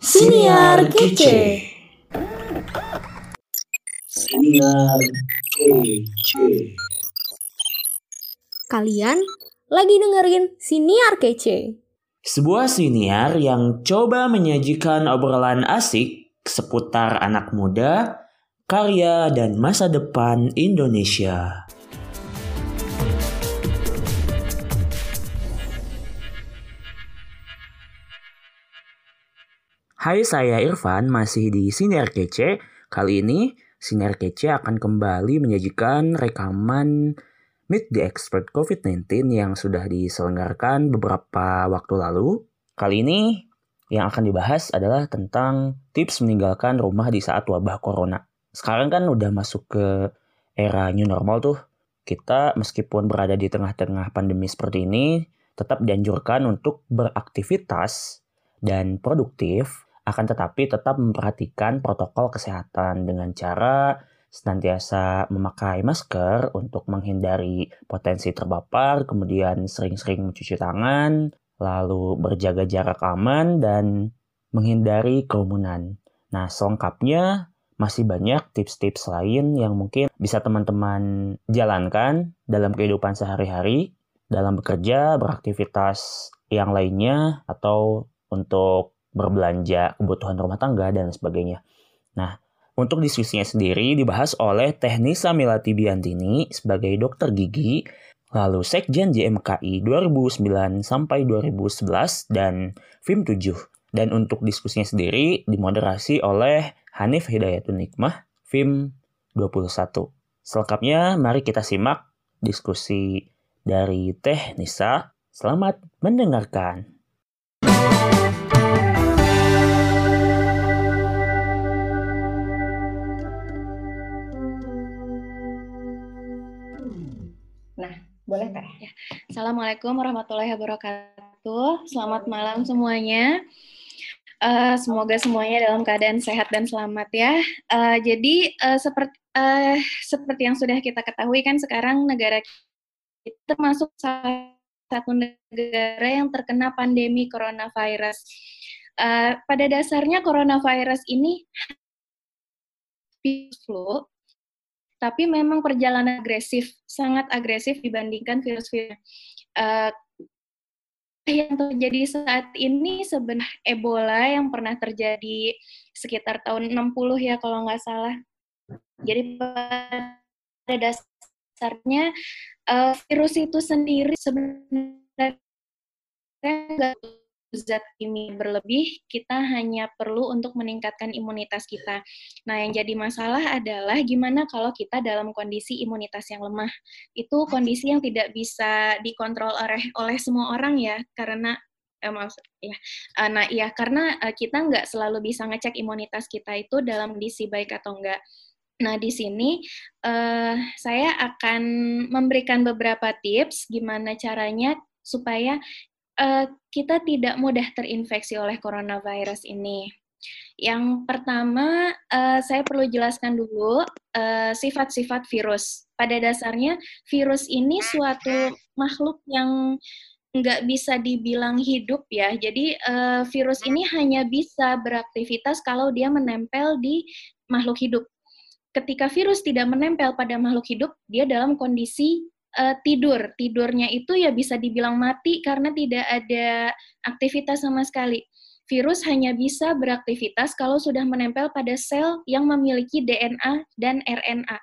Siniar Kece. Siniar Kece. Kalian lagi dengerin Siniar Kece. Sebuah siniar yang coba menyajikan obrolan asik seputar anak muda, karya, dan masa depan Indonesia. Hai, saya Irfan, masih di Siniar Kece. Kali ini, Siniar Kece akan kembali menyajikan rekaman Meet the Expert COVID-19 yang sudah diselenggarakan beberapa waktu lalu. Kali ini, yang akan dibahas adalah tentang tips meninggalkan rumah di saat wabah corona. Sekarang kan udah masuk ke era new normal tuh. Kita meskipun berada di tengah-tengah pandemi seperti ini, tetap dianjurkan untuk beraktivitas dan produktif akan tetapi tetap memperhatikan protokol kesehatan dengan cara senantiasa memakai masker untuk menghindari potensi terpapar, kemudian sering-sering mencuci tangan, lalu berjaga jarak aman dan menghindari kerumunan. Nah, selengkapnya masih banyak tips-tips lain yang mungkin bisa teman-teman jalankan dalam kehidupan sehari-hari, dalam bekerja, beraktivitas yang lainnya, atau untuk berbelanja kebutuhan rumah tangga dan sebagainya. Nah, untuk diskusinya sendiri dibahas oleh Teknisa Melati Biantini sebagai dokter gigi, lalu Sekjen JMKI 2009 sampai 2011 dan FIM 7. Dan untuk diskusinya sendiri dimoderasi oleh Hanif Hidayatun Nikmah, FIM 21. Selengkapnya mari kita simak diskusi dari Teh Nisa. Selamat mendengarkan. Boleh Teh? Ya. Assalamualaikum warahmatullahi wabarakatuh. Selamat malam semuanya. Uh, semoga semuanya dalam keadaan sehat dan selamat ya. Uh, jadi uh, seperti uh, seperti yang sudah kita ketahui kan sekarang negara kita termasuk salah satu negara yang terkena pandemi coronavirus. Uh, pada dasarnya coronavirus ini flu tapi memang perjalanan agresif, sangat agresif dibandingkan virus-virus. Uh, yang terjadi saat ini sebenarnya Ebola yang pernah terjadi sekitar tahun 60 ya kalau nggak salah. Jadi pada dasarnya uh, virus itu sendiri sebenarnya nggak zat ini berlebih, kita hanya perlu untuk meningkatkan imunitas kita. Nah, yang jadi masalah adalah gimana kalau kita dalam kondisi imunitas yang lemah. Itu kondisi yang tidak bisa dikontrol oleh oleh semua orang ya, karena eh, maksud ya, uh, nah iya karena uh, kita nggak selalu bisa ngecek imunitas kita itu dalam kondisi baik atau enggak. Nah, di sini uh, saya akan memberikan beberapa tips gimana caranya supaya uh, kita tidak mudah terinfeksi oleh coronavirus ini. Yang pertama, uh, saya perlu jelaskan dulu sifat sifat-sifat virus. Pada dasarnya, virus ini suatu makhluk yang nggak bisa dibilang hidup ya. Jadi uh, virus ini hanya bisa beraktivitas kalau dia menempel di makhluk hidup. Ketika virus tidak menempel pada makhluk hidup, dia dalam kondisi uh, tidur. Tidurnya itu ya bisa dibilang mati karena tidak ada aktivitas sama sekali. Virus hanya bisa beraktivitas kalau sudah menempel pada sel yang memiliki DNA dan RNA.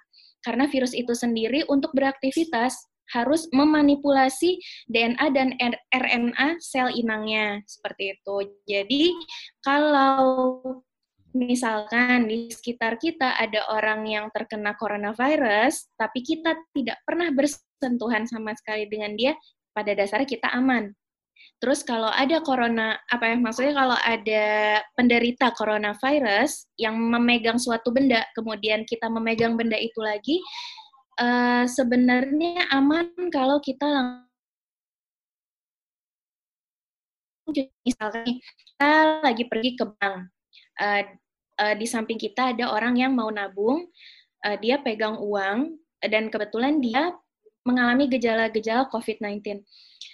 Karena virus itu sendiri untuk beraktivitas harus memanipulasi DNA dan RNA sel inangnya seperti itu. Jadi kalau misalkan di sekitar kita ada orang yang terkena coronavirus, tapi kita tidak pernah bersentuhan sama sekali dengan dia, pada dasarnya kita aman. Terus kalau ada corona, apa ya maksudnya kalau ada penderita coronavirus yang memegang suatu benda, kemudian kita memegang benda itu lagi, uh, sebenarnya aman kalau kita misalkan kita lagi pergi ke bank, uh, uh, di samping kita ada orang yang mau nabung, uh, dia pegang uang dan kebetulan dia mengalami gejala-gejala COVID-19.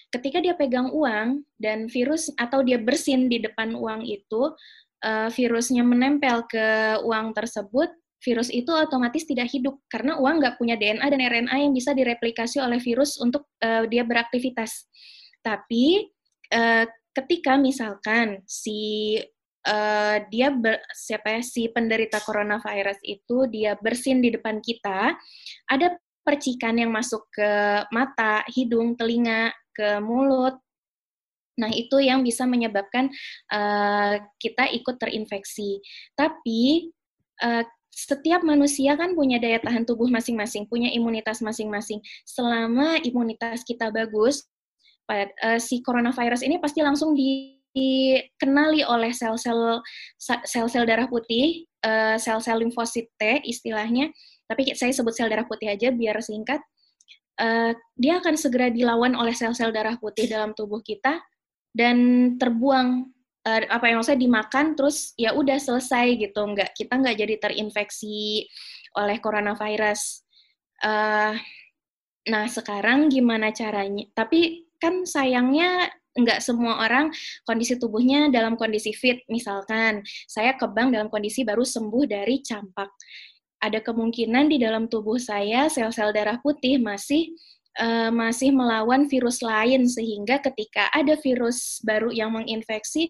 Ketika dia pegang uang dan virus atau dia bersin di depan uang itu, uh, virusnya menempel ke uang tersebut, virus itu otomatis tidak hidup karena uang nggak punya DNA dan RNA yang bisa direplikasi oleh virus untuk uh, dia beraktivitas. Tapi uh, ketika misalkan si uh, dia ber, siapa ya si penderita coronavirus itu dia bersin di depan kita, ada percikan yang masuk ke mata, hidung, telinga, ke mulut. Nah, itu yang bisa menyebabkan uh, kita ikut terinfeksi. Tapi uh, setiap manusia kan punya daya tahan tubuh masing-masing, punya imunitas masing-masing. Selama imunitas kita bagus, si coronavirus ini pasti langsung dikenali oleh sel-sel sel-sel darah putih, sel-sel limfosit T istilahnya. Tapi saya sebut sel darah putih aja biar singkat. Uh, dia akan segera dilawan oleh sel-sel darah putih dalam tubuh kita dan terbuang uh, apa yang saya dimakan terus ya udah selesai gitu nggak kita nggak jadi terinfeksi oleh coronavirus nah sekarang gimana caranya tapi kan sayangnya nggak semua orang kondisi tubuhnya dalam kondisi fit misalkan saya ke bank dalam kondisi baru sembuh dari campak ada kemungkinan di dalam tubuh saya sel-sel darah putih masih uh, masih melawan virus lain sehingga ketika ada virus baru yang menginfeksi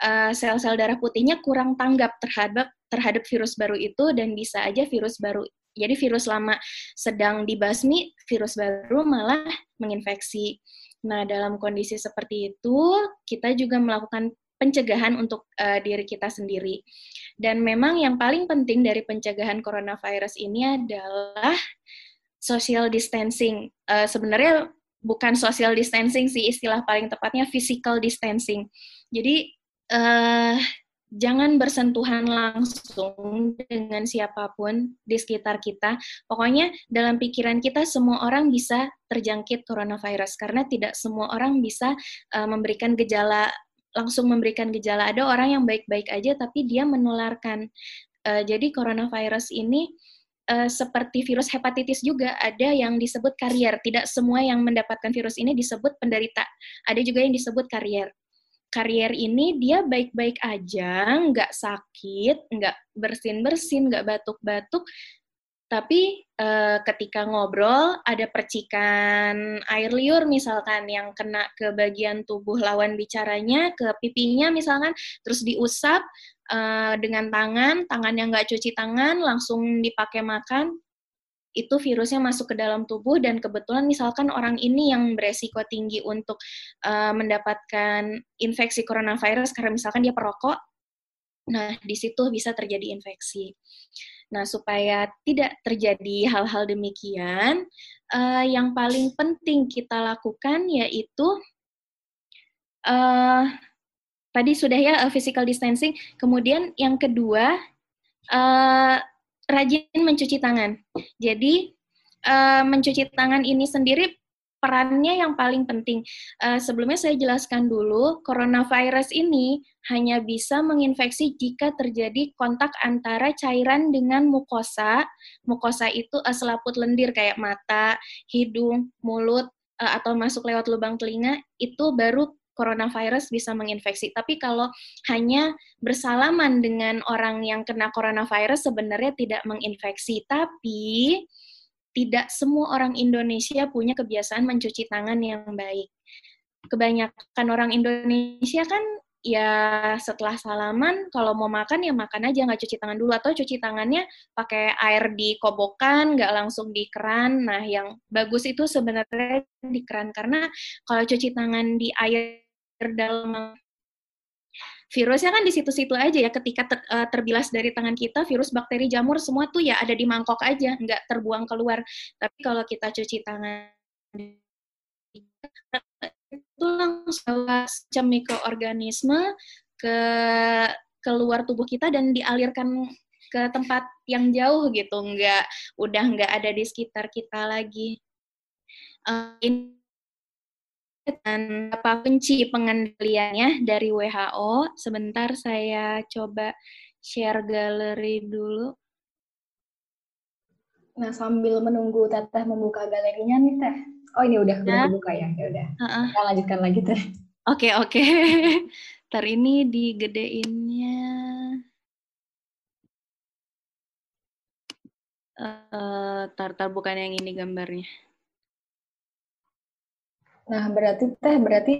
uh, sel-sel darah putihnya kurang tanggap terhadap terhadap virus baru itu dan bisa aja virus baru jadi virus lama sedang dibasmi virus baru malah menginfeksi. Nah, dalam kondisi seperti itu, kita juga melakukan pencegahan untuk uh, diri kita sendiri. Dan memang yang paling penting dari pencegahan coronavirus ini adalah social distancing. Uh, sebenarnya bukan social distancing sih istilah paling tepatnya physical distancing. Jadi uh, jangan bersentuhan langsung dengan siapa pun di sekitar kita. Pokoknya dalam pikiran kita semua orang bisa terjangkit coronavirus karena tidak semua orang bisa uh, memberikan gejala langsung memberikan gejala. Ada orang yang baik-baik aja tapi dia menularkan. Uh, jadi coronavirus ini uh, seperti virus hepatitis juga ada yang disebut karier. Tidak semua yang mendapatkan virus ini disebut penderita. Ada juga yang disebut karier. Karier ini dia baik-baik aja, nggak sakit, nggak bersin-bersin, nggak batuk-batuk, tapi uh, ketika ngobrol ada percikan air liur misalkan yang kena ke bagian tubuh lawan bicaranya ke pipinya misalkan terus diusap uh, dengan tangan tangan yang nggak cuci tangan langsung dipakai makan itu virusnya masuk ke dalam tubuh dan kebetulan misalkan orang ini yang beresiko tinggi untuk uh, mendapatkan infeksi coronavirus karena misalkan dia perokok nah di situ bisa terjadi infeksi Nah, supaya tidak terjadi hal-hal demikian, uh, yang paling penting kita lakukan yaitu uh, tadi sudah ya physical distancing. Kemudian yang kedua, rajin mencuci tangan. Jadi uh, mencuci tangan ini sendiri perannya yang paling penting. Uh, sebelumnya saya jelaskan dulu, coronavirus ini hanya bisa menginfeksi jika terjadi kontak antara cairan dengan mukosa. Mukosa itu uh, selaput lendir kayak mata, hidung, mulut, uh, atau masuk lewat lubang telinga, itu baru coronavirus bisa menginfeksi. Tapi kalau hanya bersalaman dengan orang yang kena coronavirus sebenarnya tidak menginfeksi. Tapi tidak semua orang Indonesia punya kebiasaan mencuci tangan yang baik. Kebanyakan orang Indonesia kan ya setelah salaman kalau mau makan ya makan aja nggak cuci tangan dulu atau cuci tangannya pakai air di kobokan nggak langsung di keran nah yang bagus itu sebenarnya di keran karena kalau cuci tangan di air dalam virusnya kan di situ-situ aja ya ketika ter, uh, terbilas dari tangan kita virus bakteri jamur semua tuh ya ada di mangkok aja nggak terbuang keluar. Tapi kalau kita cuci tangan itu langsung semacam mikroorganisme ke keluar tubuh kita dan dialirkan ke tempat yang jauh gitu nggak udah nggak ada di sekitar kita lagi. Uh, ini dan apa kunci pengendaliannya dari WHO. Sebentar saya coba share galeri dulu. Nah, sambil menunggu Teteh membuka galerinya nih, Teh. Oh, ini udah ya. buka ya. Ya udah. Uh -uh. Kita lanjutkan lagi, Teh. Oke, okay, oke. Okay. Ntar ini digedeinnya. Eh, uh, tar, tar bukan yang ini gambarnya. Nah, berarti teh berarti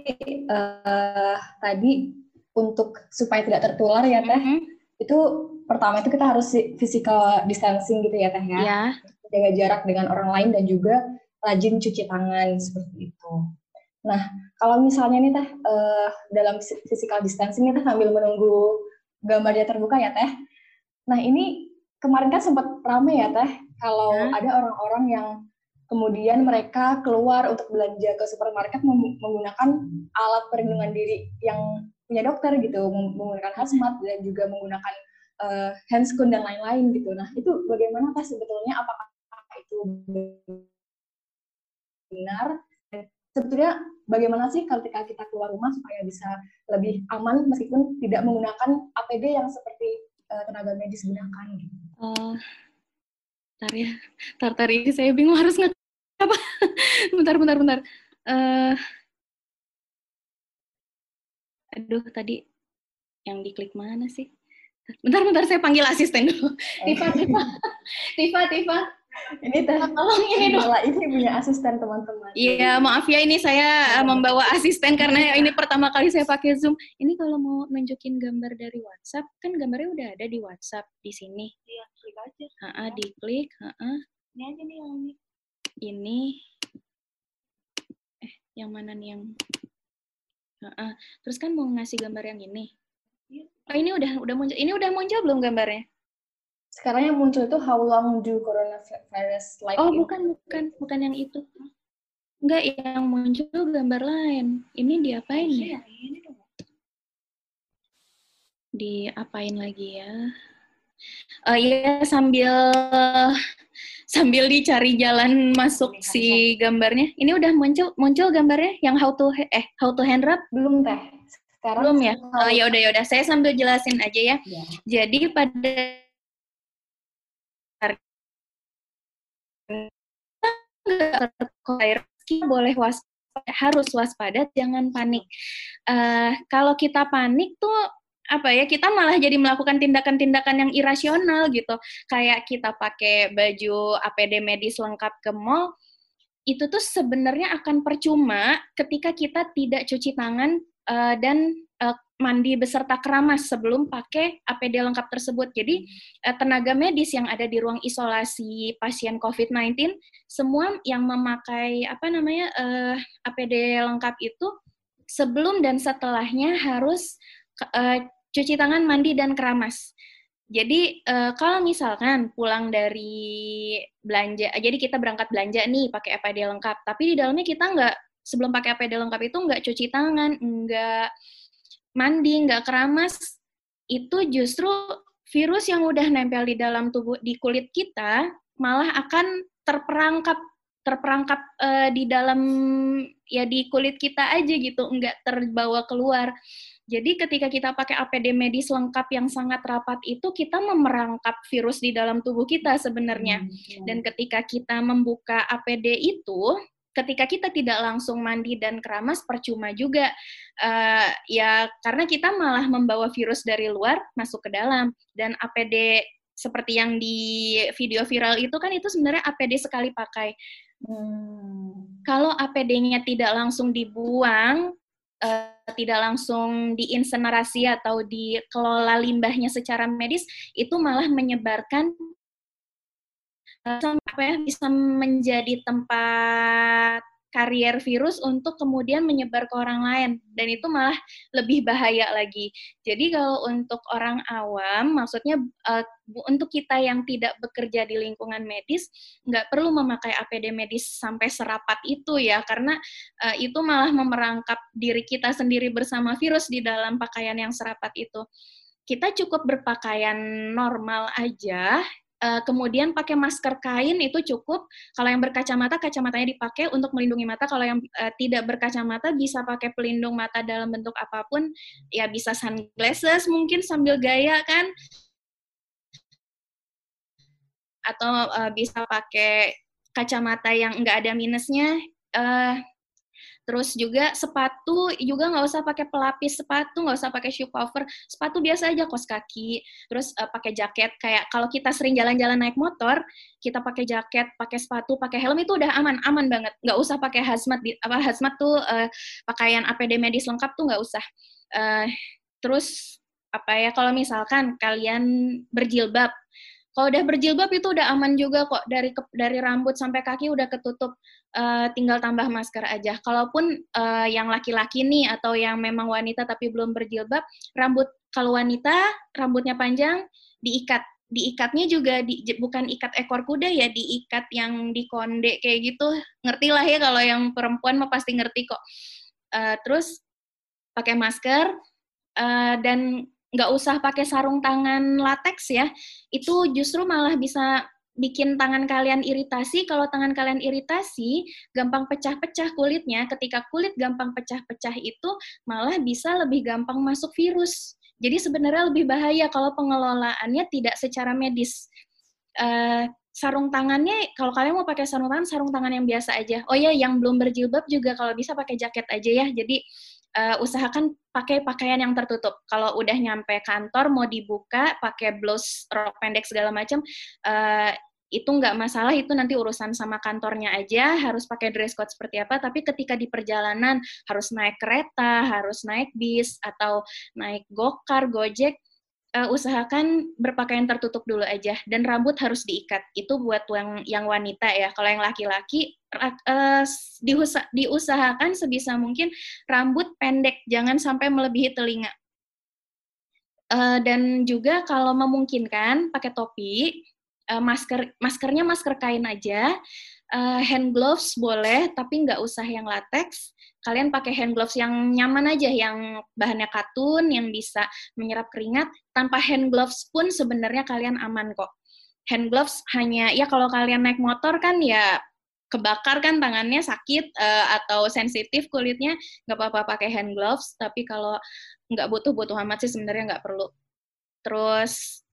uh, tadi untuk supaya tidak tertular ya teh, mm -hmm. itu pertama itu kita harus physical distancing gitu ya teh ya. Yeah. Jaga jarak dengan orang lain dan juga rajin cuci tangan seperti itu. Nah, kalau misalnya nih teh uh, dalam physical distancing kita sambil menunggu gambarnya terbuka ya teh. Nah, ini kemarin kan sempat ramai ya teh kalau hmm. ada orang-orang yang kemudian mereka keluar untuk belanja ke supermarket menggunakan alat perlindungan diri yang punya dokter gitu menggunakan hazmat dan juga menggunakan uh, handscoon dan lain-lain gitu. Nah itu bagaimana teh sebetulnya? Apakah itu benar? Sebetulnya bagaimana sih ketika kita keluar rumah supaya bisa lebih aman meskipun tidak menggunakan APD yang seperti uh, tenaga medis gunakan? Gitu. Uh, tar ya, tar tar ini saya bingung harus nge apa? bentar, bentar, bentar. Uh, aduh, tadi yang diklik mana sih? Bentar, bentar, saya panggil asisten dulu. Tifa, Tifa, Tifa, Tifa ini tolong ini dong. ini punya asisten teman-teman. Iya, maaf ya ini saya ya. membawa asisten karena ini pertama kali saya pakai Zoom. Ini kalau mau nunjukin gambar dari WhatsApp, kan gambarnya udah ada di WhatsApp di sini. Iya, klik aja. Heeh, diklik, heeh. Ini aja nih yang ini. Ini eh yang mana nih yang Heeh. Terus kan mau ngasih gambar yang ini. Iya. Oh, ini udah udah muncul. Ini udah muncul belum gambarnya? Sekarang yang muncul itu how long do coronavirus live Oh, bukan, bukan, bukan yang itu. Enggak, yang muncul gambar lain. Ini diapain ya? Diapain lagi ya? Oh iya, sambil sambil dicari jalan masuk si gambarnya. Ini udah muncul muncul gambarnya yang how to eh how to hand rub belum teh. Sekarang belum ya? Oh ya udah ya udah saya sambil jelasin aja ya. ya. Jadi pada kita boleh was harus waspada, jangan panik. Uh, kalau kita panik tuh apa ya kita malah jadi melakukan tindakan-tindakan yang irasional gitu kayak kita pakai baju APD medis lengkap ke mall itu tuh sebenarnya akan percuma ketika kita tidak cuci tangan uh, dan uh, mandi beserta keramas sebelum pakai APD lengkap tersebut. Jadi eh, tenaga medis yang ada di ruang isolasi pasien COVID-19 semua yang memakai apa namanya uh, APD lengkap itu sebelum dan setelahnya harus uh, cuci tangan, mandi dan keramas. Jadi uh, kalau misalkan pulang dari belanja, jadi kita berangkat belanja nih pakai APD lengkap, tapi di dalamnya kita nggak sebelum pakai APD lengkap itu nggak cuci tangan, nggak mandi, nggak keramas, itu justru virus yang udah nempel di dalam tubuh di kulit kita malah akan terperangkap terperangkap uh, di dalam ya di kulit kita aja gitu, nggak terbawa keluar. Jadi ketika kita pakai APD medis lengkap yang sangat rapat itu kita memerangkap virus di dalam tubuh kita sebenarnya. Hmm, iya. Dan ketika kita membuka APD itu, ketika kita tidak langsung mandi dan keramas percuma juga uh, ya karena kita malah membawa virus dari luar masuk ke dalam dan APD seperti yang di video viral itu kan itu sebenarnya APD sekali pakai. Hmm. Kalau APD-nya tidak langsung dibuang, uh, tidak langsung diinsenerasi atau dikelola limbahnya secara medis, itu malah menyebarkan ya bisa menjadi tempat karier virus untuk kemudian menyebar ke orang lain dan itu malah lebih bahaya lagi. Jadi kalau untuk orang awam, maksudnya uh, untuk kita yang tidak bekerja di lingkungan medis nggak perlu memakai APD medis sampai serapat itu ya karena uh, itu malah memerangkap diri kita sendiri bersama virus di dalam pakaian yang serapat itu. Kita cukup berpakaian normal aja Uh, kemudian pakai masker kain itu cukup. Kalau yang berkacamata, kacamatanya dipakai untuk melindungi mata. Kalau yang uh, tidak berkacamata bisa pakai pelindung mata dalam bentuk apa pun. Ya bisa sunglasses mungkin sambil gaya kan. Atau uh, bisa pakai kacamata yang nggak ada minusnya. Uh, Terus juga sepatu juga nggak usah pakai pelapis sepatu, nggak usah pakai shoe cover. Sepatu biasa aja kos kaki. Terus uh, pakai jaket kayak kalau kita sering jalan-jalan naik motor, kita pakai jaket, pakai sepatu, pakai helm itu udah aman, aman banget. Nggak usah pakai hazmat apa hazmat tuh uh, pakaian APD medis lengkap tuh nggak usah. Uh, terus apa ya kalau misalkan kalian berjilbab kalau udah berjilbab itu udah aman juga kok dari ke, dari rambut sampai kaki udah ketutup, uh, tinggal tambah masker aja. Kalaupun uh, yang laki-laki nih atau yang memang wanita tapi belum berjilbab, rambut kalau wanita rambutnya panjang diikat. Diikatnya juga di, bukan ikat ekor kuda ya diikat yang di konde kayak gitu. Ngerti lah ya kalau yang perempuan mah pasti ngerti kok. Uh, terus pakai masker uh, dan nggak usah pakai sarung tangan latex ya, itu justru malah bisa bikin tangan kalian iritasi. Kalau tangan kalian iritasi, gampang pecah-pecah kulitnya. Ketika kulit gampang pecah-pecah itu malah bisa lebih gampang masuk virus. Jadi sebenarnya lebih bahaya kalau pengelolaannya tidak secara medis. Uh, sarung tangannya kalau kalian mau pakai sarung tangan sarung tangan yang biasa aja. Oh ya, yang belum berjilbab juga kalau bisa pakai jaket aja ya. Jadi uh, usahakan pakai pakaian yang tertutup. Kalau udah nyampe kantor mau dibuka pakai blouse rok pendek segala macam uh, itu nggak masalah. Itu nanti urusan sama kantornya aja. Harus pakai dress code seperti apa. Tapi ketika di perjalanan harus naik kereta harus naik bis atau naik gokar gojek uh, usahakan berpakaian tertutup dulu aja dan rambut harus diikat. Itu buat yang yang wanita ya. Kalau yang laki-laki uh, diusa diusahakan sebisa mungkin rambut pendek, jangan sampai melebihi telinga. Uh, dan juga kalau memungkinkan pakai topi, uh, masker maskernya masker kain aja, uh, hand gloves boleh tapi nggak usah yang latex kalian pakai hand gloves yang nyaman aja, yang bahannya katun, yang bisa menyerap keringat. Tanpa hand gloves pun sebenarnya kalian aman kok. Hand gloves hanya, ya kalau kalian naik motor kan ya kebakar kan tangannya sakit uh, atau sensitif kulitnya, nggak apa-apa pakai hand gloves. Tapi kalau nggak butuh-butuh amat sih sebenarnya nggak perlu. Terus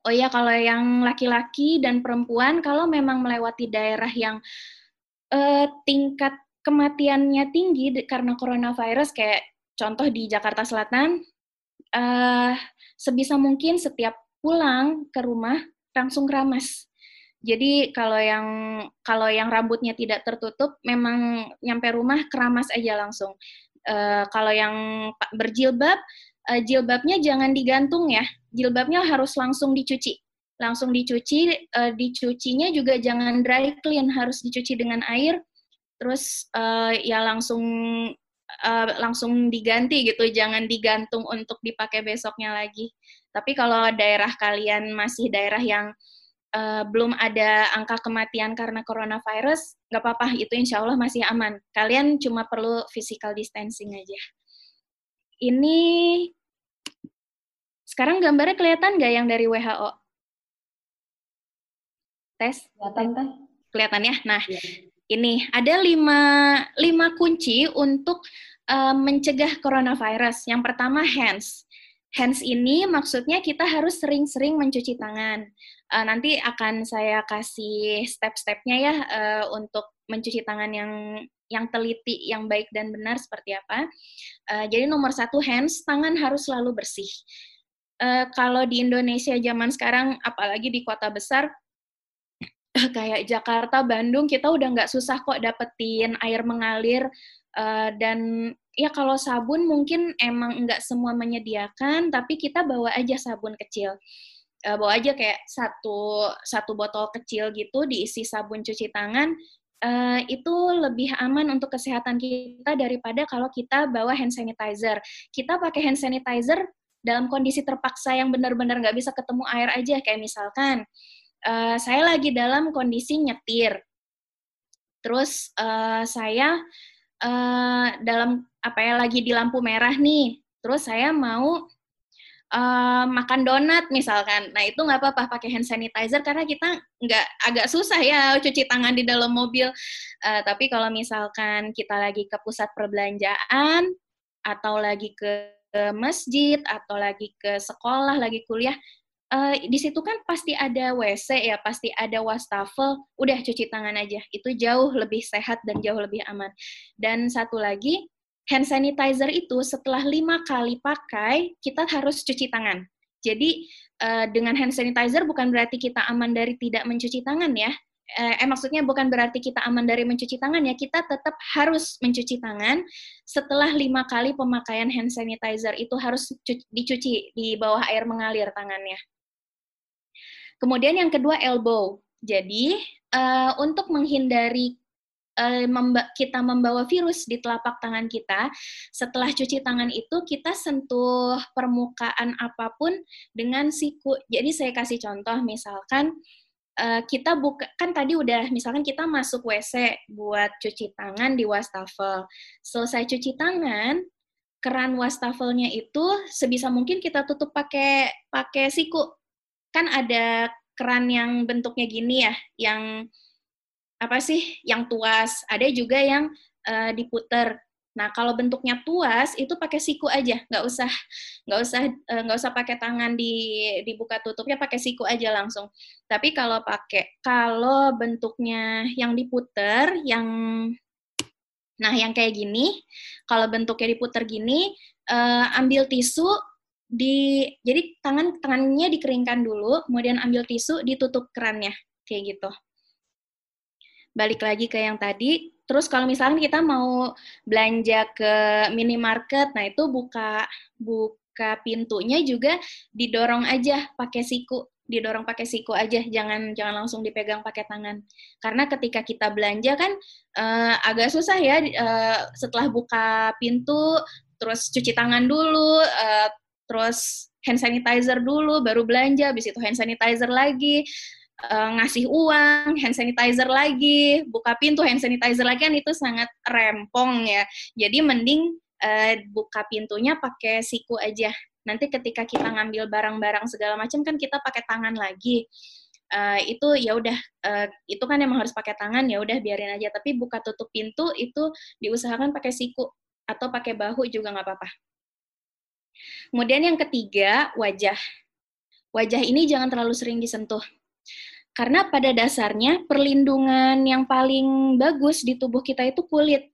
Oh iya, kalau yang laki-laki dan perempuan, kalau memang melewati daerah yang uh, tingkat kematiannya tinggi karena coronavirus kayak contoh di Jakarta Selatan uh, sebisa mungkin setiap pulang ke rumah langsung keramas. Jadi kalau yang kalau yang rambutnya tidak tertutup memang nyampe rumah keramas aja langsung. Uh, kalau yang berjilbab uh, jilbabnya jangan digantung ya. Jilbabnya harus langsung dicuci. Langsung dicuci, uh, dicucinya juga jangan dry clean, harus dicuci dengan air terus uh, ya langsung uh, langsung diganti gitu, jangan digantung untuk dipakai besoknya lagi. Tapi kalau daerah kalian masih daerah yang uh, belum ada angka kematian karena coronavirus, nggak apa-apa, itu insya Allah masih aman. Kalian cuma perlu physical distancing aja. Ini sekarang gambarnya kelihatan nggak yang dari WHO? Tes? Kelihatan, Teh. Kelihatan ya? Nah, ya ini ada lima, lima kunci untuk uh, mencegah coronavirus. Yang pertama hands. Hands ini maksudnya kita harus sering-sering mencuci tangan. Uh, nanti akan saya kasih step-stepnya ya uh, untuk mencuci tangan yang yang teliti, yang baik dan benar seperti apa. Uh, jadi nomor satu hands, tangan harus selalu bersih. Uh, kalau di Indonesia zaman sekarang, apalagi di kota besar, kayak Jakarta, Bandung, kita udah nggak susah kok dapetin air mengalir uh, dan ya kalau sabun mungkin emang nggak semua menyediakan, tapi kita bawa aja sabun kecil. Uh, bawa aja kayak satu satu botol kecil gitu diisi sabun cuci tangan. Uh, itu lebih aman untuk kesehatan kita daripada kalau kita bawa hand sanitizer. Kita pakai hand sanitizer dalam kondisi terpaksa yang benar-benar nggak bisa ketemu air aja, kayak misalkan uh, saya lagi dalam kondisi nyetir. Terus uh, saya uh, dalam apa ya lagi di lampu merah nih. Terus saya mau uh, makan donat misalkan. Nah itu nggak apa-apa pakai hand sanitizer karena kita nggak agak susah ya cuci tangan di dalam mobil. Uh, tapi kalau misalkan kita lagi ke pusat perbelanjaan atau lagi ke masjid atau lagi ke sekolah, lagi kuliah, uh, di situ kan pasti ada WC ya, pasti ada wastafel, udah cuci tangan aja. Itu jauh lebih sehat dan jauh lebih aman. Dan satu lagi, hand sanitizer itu setelah lima kali pakai, kita harus cuci tangan. Jadi uh, dengan hand sanitizer bukan berarti kita aman dari tidak mencuci tangan ya. Eh, eh maksudnya bukan berarti kita aman dari mencuci tangan ya, kita tetap harus mencuci tangan setelah lima kali pemakaian hand sanitizer itu harus dicuci di bawah air mengalir tangannya. Kemudian yang kedua elbow. Jadi uh, untuk menghindari kita membawa virus di telapak tangan kita, setelah cuci tangan itu kita sentuh permukaan apa pun dengan siku. Jadi saya kasih contoh misalkan uh, kita buka kan tadi udah misalkan kita masuk WC buat cuci tangan di wastafel. Selesai cuci tangan, keran wastafelnya itu sebisa mungkin kita tutup pakai pakai siku kan ada keran yang bentuknya gini ya, yang apa sih, yang tuas. Ada juga yang uh, diputer. Nah, kalau bentuknya tuas itu pakai siku aja, nggak usah nggak usah eh, nggak usah pakai tangan di dibuka tutupnya, pakai siku aja langsung. Tapi kalau pakai kalau bentuknya yang diputer, yang nah yang kayak gini, kalau bentuknya diputer gini, uh, ambil tisu di jadi tangan tangannya dikeringkan dulu, kemudian ambil tisu ditutup kerannya kayak gitu. Balik lagi ke yang tadi, terus kalau misalnya kita mau belanja ke minimarket, nah itu buka buka pintunya juga didorong aja pakai siku, didorong pakai siku aja, jangan jangan langsung dipegang pakai tangan. Karena ketika kita belanja kan uh, agak susah ya uh, setelah buka pintu terus cuci tangan dulu, uh, terus hand sanitizer dulu, baru belanja, habis itu hand sanitizer lagi, uh, ngasih uang, hand sanitizer lagi, buka pintu hand sanitizer lagi kan itu sangat rempong ya. Jadi mending uh, buka pintunya pakai siku aja. Nanti ketika kita ngambil barang-barang segala macam kan kita pakai tangan lagi. Uh, itu ya udah uh, itu kan emang harus pakai tangan ya udah biarin aja tapi buka tutup pintu itu diusahakan pakai siku atau pakai bahu juga nggak apa-apa Kemudian yang ketiga, wajah. Wajah ini jangan terlalu sering disentuh. Karena pada dasarnya perlindungan yang paling bagus di tubuh kita itu kulit.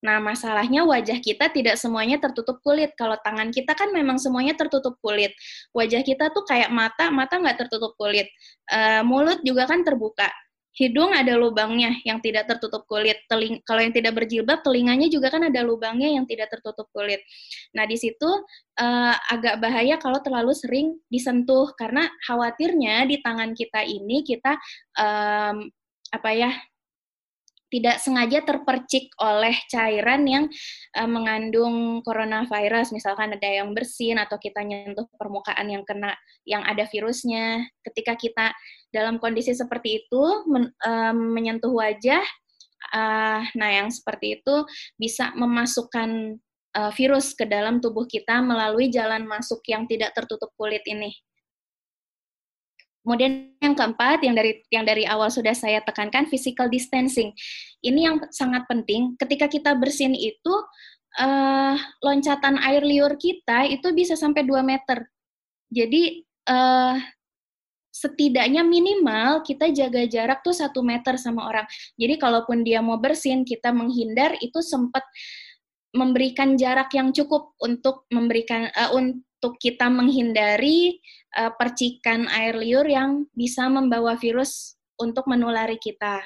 Nah, masalahnya wajah kita tidak semuanya tertutup kulit. Kalau tangan kita kan memang semuanya tertutup kulit. Wajah kita tuh kayak mata, mata nggak tertutup kulit. Uh, mulut juga kan terbuka hidung ada lubangnya yang tidak tertutup kulit. Teling kalau yang tidak berjilbab, telinganya juga kan ada lubangnya yang tidak tertutup kulit. Nah, di situ uh, agak bahaya kalau terlalu sering disentuh karena khawatirnya di tangan kita ini kita um, apa ya tidak sengaja terpercik oleh cairan yang uh, mengandung coronavirus, misalkan ada yang bersin atau kita nyentuh permukaan yang kena yang ada virusnya. Ketika kita dalam kondisi seperti itu men, uh, menyentuh wajah, uh, nah yang seperti itu bisa memasukkan uh, virus ke dalam tubuh kita melalui jalan masuk yang tidak tertutup kulit ini. Kemudian yang keempat yang dari yang dari awal sudah saya tekankan physical distancing. Ini yang sangat penting. Ketika kita bersin itu uh, loncatan air liur kita itu bisa sampai 2 meter. Jadi uh, setidaknya minimal kita jaga jarak tuh satu meter sama orang. Jadi kalaupun dia mau bersin, kita menghindar itu sempat memberikan jarak yang cukup untuk memberikan uh, untuk kita menghindari uh, percikan air liur yang bisa membawa virus untuk menulari kita.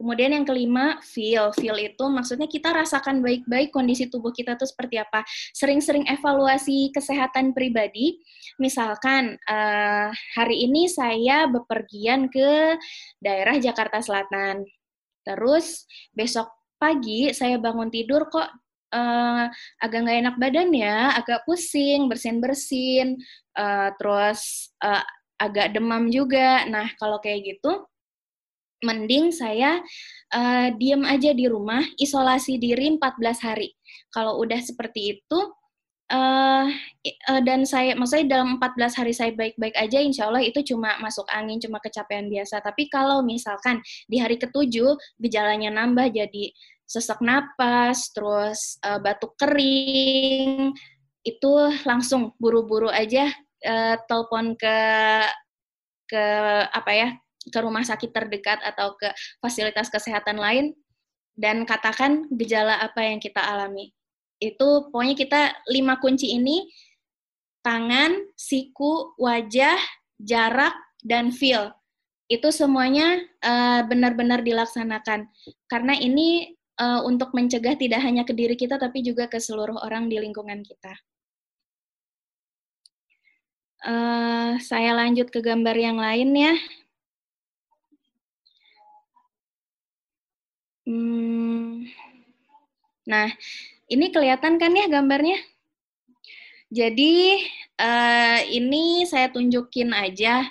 Kemudian yang kelima, feel. Feel itu maksudnya kita rasakan baik-baik kondisi tubuh kita itu seperti apa. Sering-sering evaluasi kesehatan pribadi. Misalkan uh, hari ini saya bepergian ke daerah Jakarta Selatan. Terus besok pagi saya bangun tidur kok uh, agak nggak enak badan ya, agak pusing, bersin-bersin, uh, terus uh, agak demam juga. Nah, kalau kayak gitu, mending saya uh, diem aja di rumah, isolasi diri 14 hari. Kalau udah seperti itu, uh, uh, dan saya, maksudnya dalam 14 hari saya baik-baik aja, insya Allah itu cuma masuk angin, cuma kecapean biasa. Tapi kalau misalkan di hari ketujuh, gejalanya nambah jadi sesak napas, terus uh, batuk kering, itu langsung buru-buru aja uh, telepon ke ke apa ya ke rumah sakit terdekat atau ke fasilitas kesehatan lain dan katakan gejala apa yang kita alami. Itu pokoknya kita lima kunci ini tangan, siku, wajah, jarak, dan feel. Itu semuanya uh, benar-benar dilaksanakan. Karena ini uh, untuk mencegah tidak hanya ke diri kita, tapi juga ke seluruh orang di lingkungan kita. Uh, saya lanjut ke gambar yang lain ya. Hmm. Nah, ini kelihatan kan ya gambarnya? Jadi uh, ini saya tunjukin aja.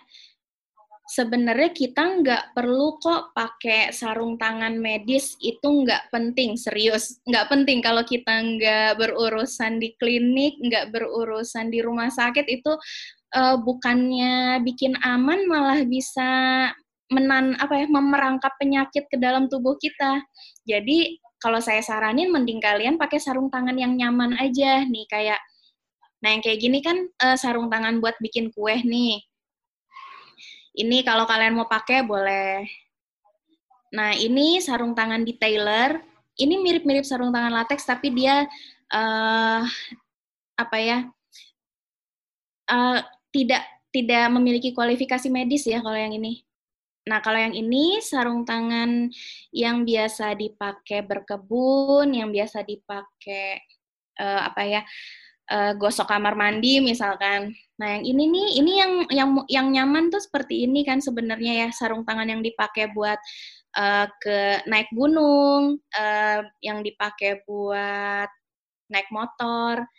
Sebenarnya kita nggak perlu kok pakai sarung tangan medis itu nggak penting serius nggak penting kalau kita nggak berurusan di klinik nggak berurusan di rumah sakit itu uh, bukannya bikin aman malah bisa menan apa ya memerangkap penyakit ke dalam tubuh kita. Jadi kalau saya saranin mending kalian pakai sarung tangan yang nyaman aja nih kayak nah yang kayak gini kan uh, sarung tangan buat bikin kue nih. Ini kalau kalian mau pakai boleh. Nah, ini sarung tangan di Taylor. Ini mirip-mirip sarung tangan latex tapi dia uh, apa ya? Uh, tidak tidak memiliki kualifikasi medis ya kalau yang ini. Nah, kalau yang ini sarung tangan yang biasa dipakai berkebun, yang biasa dipakai uh, apa ya? Uh, gosok kamar mandi misalkan. Nah, yang ini nih, ini yang yang yang nyaman tuh seperti ini kan sebenarnya ya sarung tangan yang dipakai buat uh, ke naik gunung, uh, yang dipakai buat naik motor.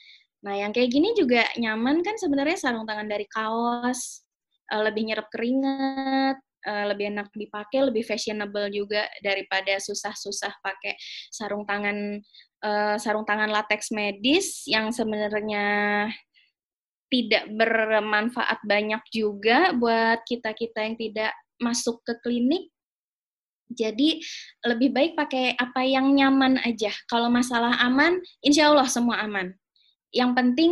Nah, yang kayak gini juga nyaman kan sebenarnya sarung tangan dari kaos, uh, lebih nyerap keringat, lebih enak dipakai, lebih fashionable juga daripada susah-susah pakai sarung tangan uh, sarung tangan latex medis yang sebenarnya tidak bermanfaat banyak juga buat kita-kita yang tidak masuk ke klinik. Jadi lebih baik pakai apa yang nyaman aja. Kalau masalah aman, insya Allah semua aman. Yang penting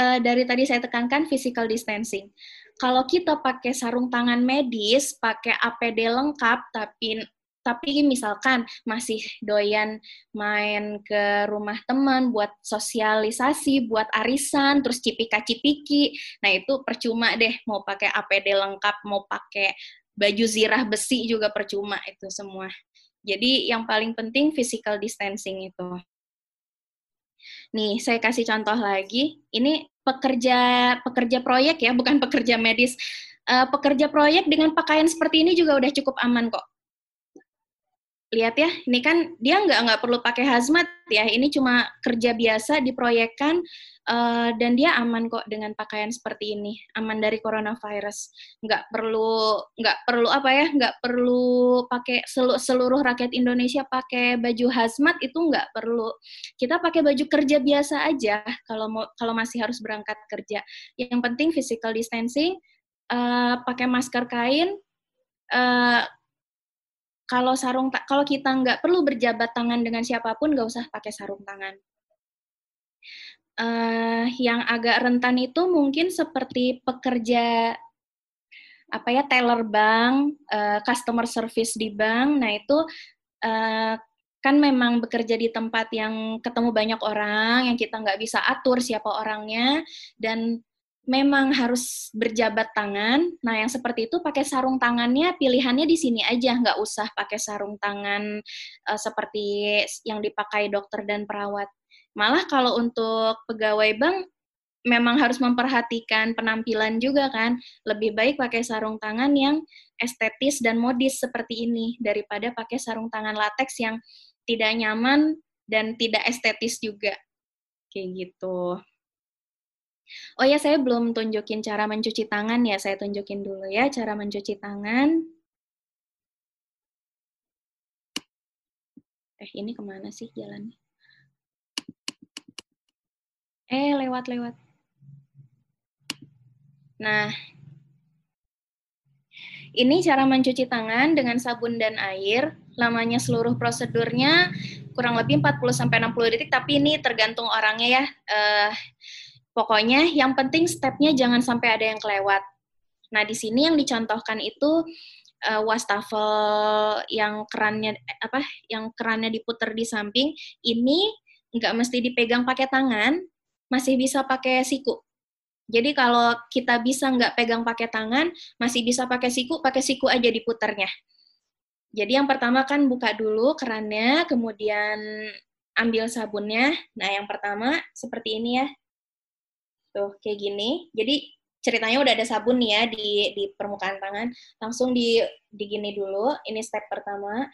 uh, dari tadi saya tekankan physical distancing kalau kita pakai sarung tangan medis, pakai APD lengkap, tapi tapi misalkan masih doyan main ke rumah teman buat sosialisasi, buat arisan, terus cipika-cipiki, nah itu percuma deh mau pakai APD lengkap, mau pakai baju zirah besi juga percuma itu semua. Jadi yang paling penting physical distancing itu. Nih, saya kasih contoh lagi. Ini pekerja pekerja proyek ya, bukan pekerja medis. Uh, pekerja proyek dengan pakaian seperti ini juga udah cukup aman kok. Lihat ya, ini kan dia nggak nggak perlu pakai hazmat ya. Ini cuma kerja biasa diproyekkan uh, dan dia aman kok dengan pakaian seperti ini, aman dari coronavirus. Nggak perlu nggak perlu apa ya, nggak perlu pakai seluruh, seluruh rakyat Indonesia pakai baju hazmat itu nggak perlu. Kita pakai baju kerja biasa aja kalau mau kalau masih harus berangkat kerja. Yang penting physical distancing, uh, pakai masker kain. Uh, kalau sarung kalau kita nggak perlu berjabat tangan dengan siapa pun nggak usah pakai sarung tangan uh, yang agak rentan itu mungkin seperti pekerja apa ya teller bank, uh, customer service di bank. Nah itu uh, kan memang bekerja di tempat yang ketemu banyak orang, yang kita nggak bisa atur siapa orangnya, dan memang harus berjabat tangan. Nah, yang seperti itu pakai sarung tangannya pilihannya di sini aja, nggak usah pakai sarung tangan uh, seperti yang dipakai dokter dan perawat. Malah kalau untuk pegawai bank memang harus memperhatikan penampilan juga kan. Lebih baik pakai sarung tangan yang estetis dan modis seperti ini daripada pakai sarung tangan latex yang tidak nyaman dan tidak estetis juga. Kayak gitu. Oh ya, saya belum tunjukin cara mencuci tangan ya. Saya tunjukin dulu ya cara mencuci tangan. Eh, ini ke mana sih jalannya? Eh, lewat-lewat. Nah, ini cara mencuci tangan dengan sabun dan air. Lamanya seluruh prosedurnya kurang lebih 40 60 detik, tapi ini tergantung orangnya ya. Uh, Pokoknya yang penting stepnya jangan sampai ada yang kelewat. Nah, di sini yang dicontohkan itu uh, wastafel yang kerannya apa yang kerannya diputar di samping ini nggak mesti dipegang pakai tangan, masih bisa pakai siku. Jadi kalau kita bisa nggak pegang pakai tangan, masih bisa pakai siku, pakai siku aja diputarnya. Jadi yang pertama kan buka dulu kerannya, kemudian ambil sabunnya. Nah yang pertama seperti ini ya, tuh kayak gini. Jadi ceritanya udah ada sabun nih ya di di permukaan tangan, langsung di digini dulu. Ini step pertama.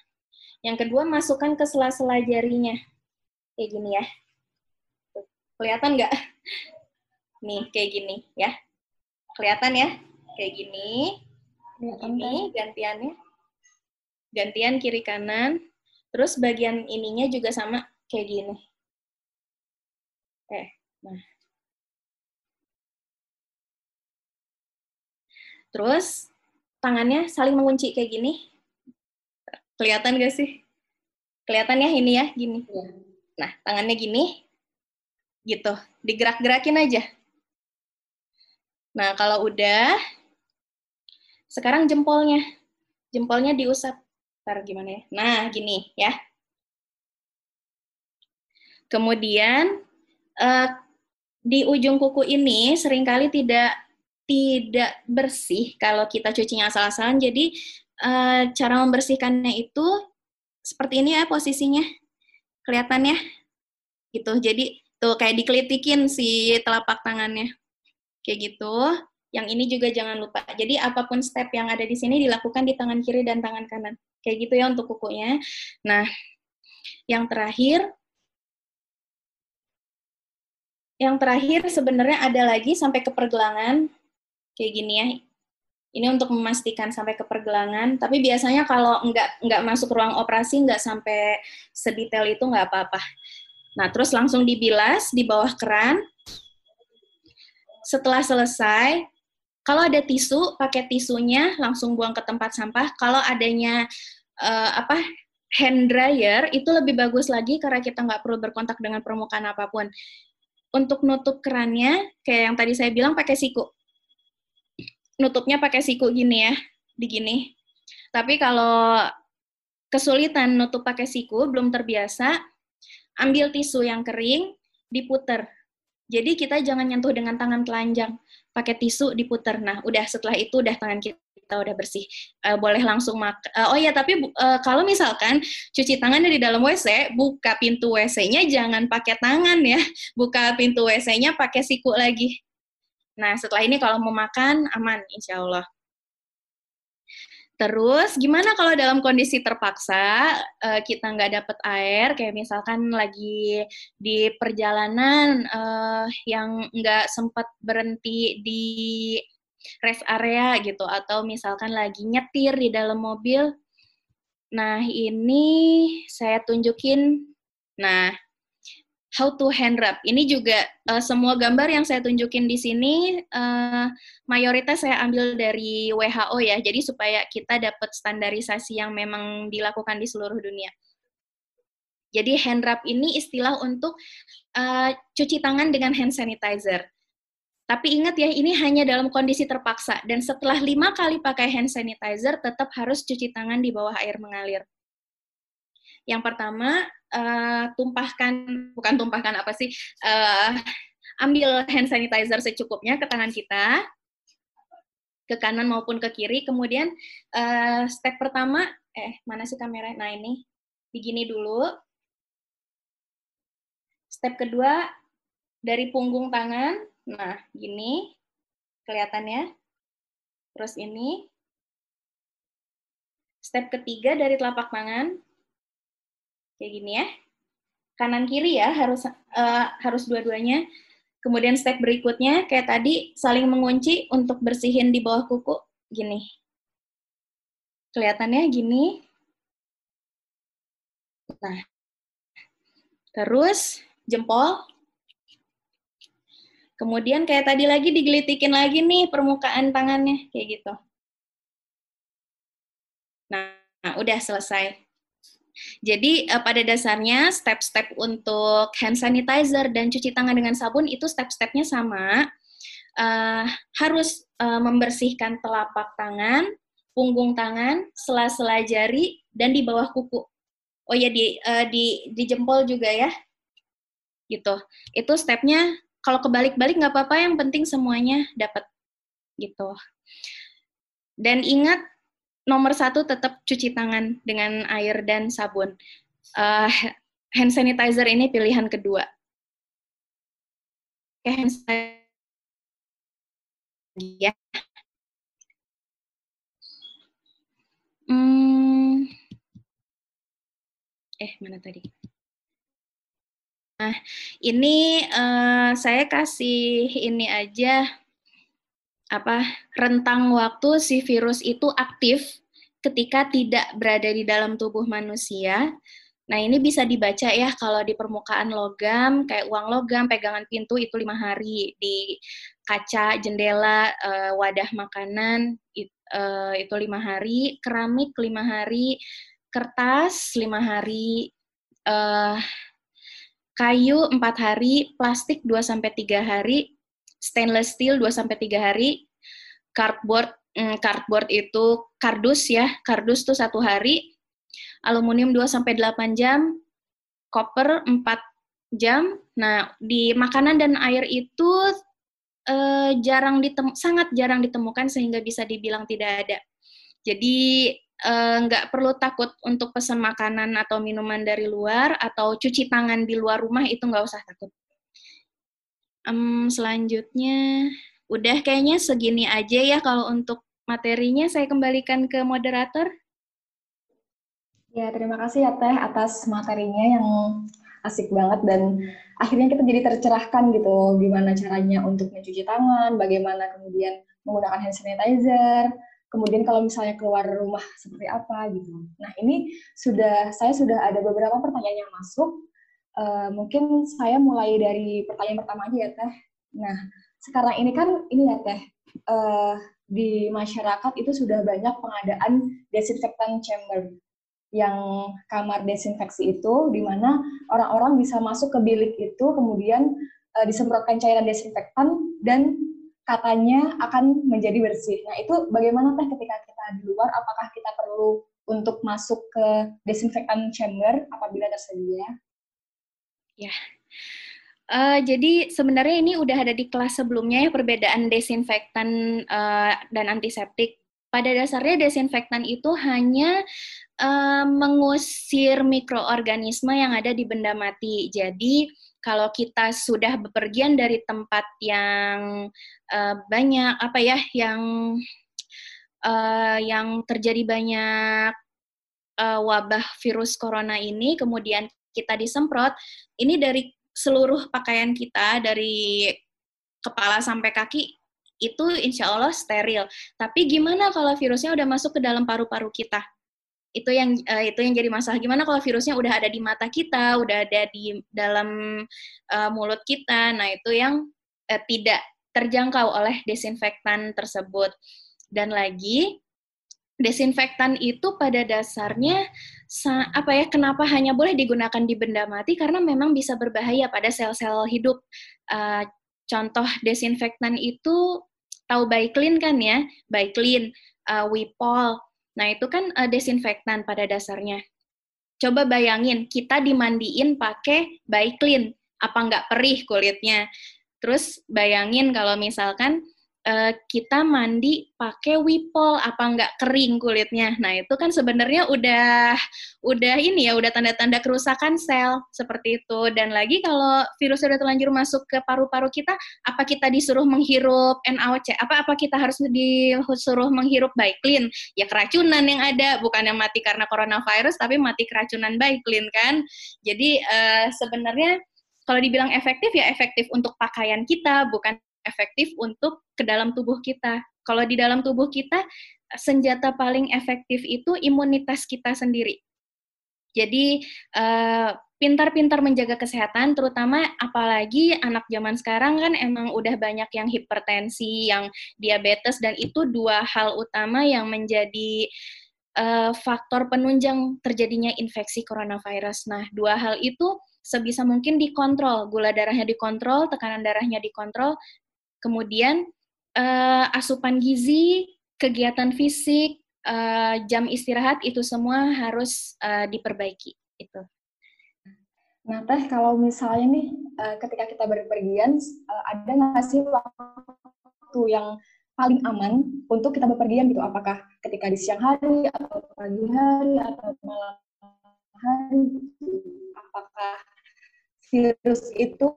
Yang kedua masukkan ke sela-sela jarinya, kayak gini ya. Tuh, kelihatan nggak? Nih kayak gini ya. Kelihatan ya? Kayak gini. Kelihatan ini gantiannya. Gantian kiri kanan. Terus bagian ininya juga sama kayak gini. Eh, nah. Terus tangannya saling mengunci kayak gini. Kelihatan gak sih? Kelihatan ya ini ya, gini. Iya. Nah, tangannya gini. Gitu. Digerak-gerakin aja. Nah, kalau udah, sekarang jempolnya. Jempolnya diusap. Ntar gimana ya? Nah, gini ya. Kemudian, uh, di ujung kuku ini sering kali tidak tidak bersih kalau kita cucinya asal-asalan. Jadi uh, cara membersihkannya itu seperti ini ya posisinya. Kelihatannya gitu. Jadi tuh kayak dikelitikin si telapak tangannya. Kayak gitu. Yang ini juga jangan lupa. Jadi apa pun step yang ada di sini dilakukan di tangan kiri dan tangan kanan. Kayak gitu ya untuk kukunya. Nah, yang terakhir yang terakhir sebenarnya ada lagi sampai ke pergelangan kayak gini ya. Ini untuk memastikan sampai ke pergelangan. Tapi biasanya kalau nggak nggak masuk ruang operasi nggak sampai sedetail itu nggak apa-apa. Nah terus langsung dibilas di bawah keran. Setelah selesai, kalau ada tisu, pakai tisunya langsung buang ke tempat sampah. Kalau adanya uh, apa hand dryer itu lebih bagus lagi karena kita nggak perlu berkontak dengan permukaan apa pun. Untuk nutup kerannya, kayak yang tadi saya bilang pakai siku nutupnya pakai siku gini ya, di gini. Tapi kalau kesulitan nutup pakai siku, belum terbiasa, ambil tisu yang kering, diputer. Jadi kita jangan nyentuh dengan tangan telanjang, pakai tisu diputer. Nah, udah setelah itu udah tangan kita udah bersih. Uh, boleh langsung makan. Uh, oh iya, tapi uh, kalau misalkan cuci tangan dari dalam WC, buka pintu WC-nya jangan pakai tangan ya. Buka pintu WC-nya pakai siku lagi. Nah, setelah ini kalau mau makan, aman, insya Allah. Terus, gimana kalau dalam kondisi terpaksa uh, kita nggak dapet air, kayak misalkan lagi di perjalanan uh, yang nggak sempat berhenti di rest area gitu, atau misalkan lagi nyetir di dalam mobil. Nah, ini saya tunjukin. Nah, how to hand wrap. Ini juga uh, semua gambar yang saya tunjukin di sini uh, mayoritas saya ambil dari WHO ya. Jadi supaya kita dapat standarisasi yang memang dilakukan di seluruh dunia. Jadi hand wrap ini istilah untuk uh, cuci tangan dengan hand sanitizer. Tapi ingat ya, ini hanya dalam kondisi terpaksa. Dan setelah lima kali pakai hand sanitizer, tetap harus cuci tangan di bawah air mengalir. Yang pertama, uh, tumpahkan, bukan tumpahkan apa sih, uh, ambil hand sanitizer secukupnya ke tangan kita, ke kanan maupun ke kiri. Kemudian uh, step pertama, eh mana sih kamera? Nah ini, begini dulu. Step kedua, dari punggung tangan, nah gini, kelihatannya. Terus ini. Step ketiga dari telapak tangan, kayak gini ya. Kanan kiri ya harus uh, harus dua-duanya. Kemudian step berikutnya kayak tadi saling mengunci untuk bersihin di bawah kuku gini. Kelihatannya gini. Nah. Terus jempol. Kemudian kayak tadi lagi digelitikin lagi nih permukaan tangannya kayak gitu. Nah, nah udah selesai. Jadi uh, pada dasarnya step-step untuk hand sanitizer dan cuci tangan dengan sabun itu step-stepnya sama. Uh, harus uh, membersihkan telapak tangan, punggung tangan, sela-sela jari, dan di bawah kuku. Oh ya di uh, di di jempol juga ya. Gitu. Itu stepnya kalau kebalik-balik nggak apa-apa, yang penting semuanya dapat gitu. Dan ingat nomor satu tetap cuci tangan dengan air dan sabun. Uh, hand sanitizer ini pilihan kedua. Oke, hand sanitizer ya. Hmm. Eh, mana tadi? Nah, ini uh, saya kasih ini aja apa rentang waktu si virus itu aktif ketika tidak berada di dalam tubuh manusia. Nah, ini bisa dibaca ya kalau di permukaan logam, kayak uang logam, pegangan pintu itu lima hari. Di kaca, jendela, uh, wadah makanan uh, itu lima hari. Keramik lima hari. Kertas lima hari. Uh, kayu empat hari. Plastik 2 sampai tiga hari. Stainless steel 2 sampai tiga hari. Cardboard hmm, cardboard itu kardus ya, kardus tuh satu hari, aluminium 2 sampai 8 jam, koper 4 jam. Nah, di makanan dan air itu eh, jarang ditemu, sangat jarang ditemukan sehingga bisa dibilang tidak ada. Jadi eh, nggak eh, perlu takut untuk pesan makanan atau minuman dari luar atau cuci tangan di luar rumah itu nggak usah takut. Um, selanjutnya Udah kayaknya segini aja ya kalau untuk materinya saya kembalikan ke moderator. Ya, terima kasih ya Teh atas materinya yang asik banget dan akhirnya kita jadi tercerahkan gitu gimana caranya untuk mencuci tangan, bagaimana kemudian menggunakan hand sanitizer, kemudian kalau misalnya keluar rumah seperti apa gitu. Nah ini sudah saya sudah ada beberapa pertanyaan yang masuk. Uh, mungkin saya mulai dari pertanyaan pertama aja ya Teh. Nah sekarang ini kan ini ya teh uh, di masyarakat itu sudah banyak pengadaan desinfektan chamber yang kamar desinfeksi itu di mana orang-orang bisa masuk ke bilik itu kemudian uh, disemprotkan cairan desinfektan dan katanya akan menjadi bersih. Nah, itu bagaimana teh ketika kita di luar apakah kita perlu untuk masuk ke desinfektan chamber apabila tersedia? Ya. Uh, jadi sebenarnya ini udah ada di kelas sebelumnya ya perbedaan desinfektan uh, dan antiseptik. Pada dasarnya desinfektan itu hanya uh, mengusir mikroorganisme yang ada di benda mati. Jadi kalau kita sudah bepergian dari tempat yang uh, banyak apa ya yang uh, yang terjadi banyak uh, wabah virus corona ini, kemudian kita disemprot, ini dari seluruh pakaian kita dari kepala sampai kaki itu insya Allah steril. Tapi gimana kalau virusnya udah masuk ke dalam paru-paru kita? Itu yang uh, itu yang jadi masalah. Gimana kalau virusnya udah ada di mata kita, udah ada di dalam uh, mulut kita? Nah itu yang uh, tidak terjangkau oleh desinfektan tersebut. Dan lagi desinfektan itu pada dasarnya apa ya kenapa hanya boleh digunakan di benda mati karena memang bisa berbahaya pada sel-sel hidup. Uh, contoh desinfektan itu tahu Baiklin kan ya, Baiklin, uh, Wipol. Nah, itu kan uh, desinfektan pada dasarnya. Coba bayangin kita dimandiin pakai Baiklin, apa nggak perih kulitnya? Terus bayangin kalau misalkan uh, kita mandi pakai wipol apa nggak kering kulitnya. Nah, itu kan sebenarnya udah udah ini ya, udah tanda-tanda kerusakan sel seperti itu. Dan lagi kalau virus sudah terlanjur masuk ke paru-paru kita, apa kita disuruh menghirup NaOC? Apa apa kita harus disuruh menghirup Baiklin? Ya keracunan yang ada, bukan yang mati karena coronavirus tapi mati keracunan Baiklin kan. Jadi uh, sebenarnya kalau dibilang efektif ya efektif untuk pakaian kita, bukan efektif untuk ke dalam tubuh kita. Kalau di dalam tubuh kita, senjata paling efektif itu imunitas kita sendiri. Jadi uh, pintar-pintar menjaga kesehatan, terutama apalagi anak zaman sekarang kan emang udah banyak yang hipertensi, yang diabetes, dan itu dua hal utama yang menjadi uh, faktor penunjang terjadinya infeksi coronavirus. Nah, dua hal itu sebisa mungkin dikontrol, gula darahnya dikontrol, tekanan darahnya dikontrol, kemudian uh, asupan gizi, kegiatan fisik, uh, jam istirahat itu semua harus uh, diperbaiki. Itu. Nah, Teh, kalau misalnya nih ketika kita berpergian, ada nggak sih waktu yang paling aman untuk kita berpergian gitu? Apakah ketika di siang hari, atau pagi hari, atau malam hari? Apakah virus itu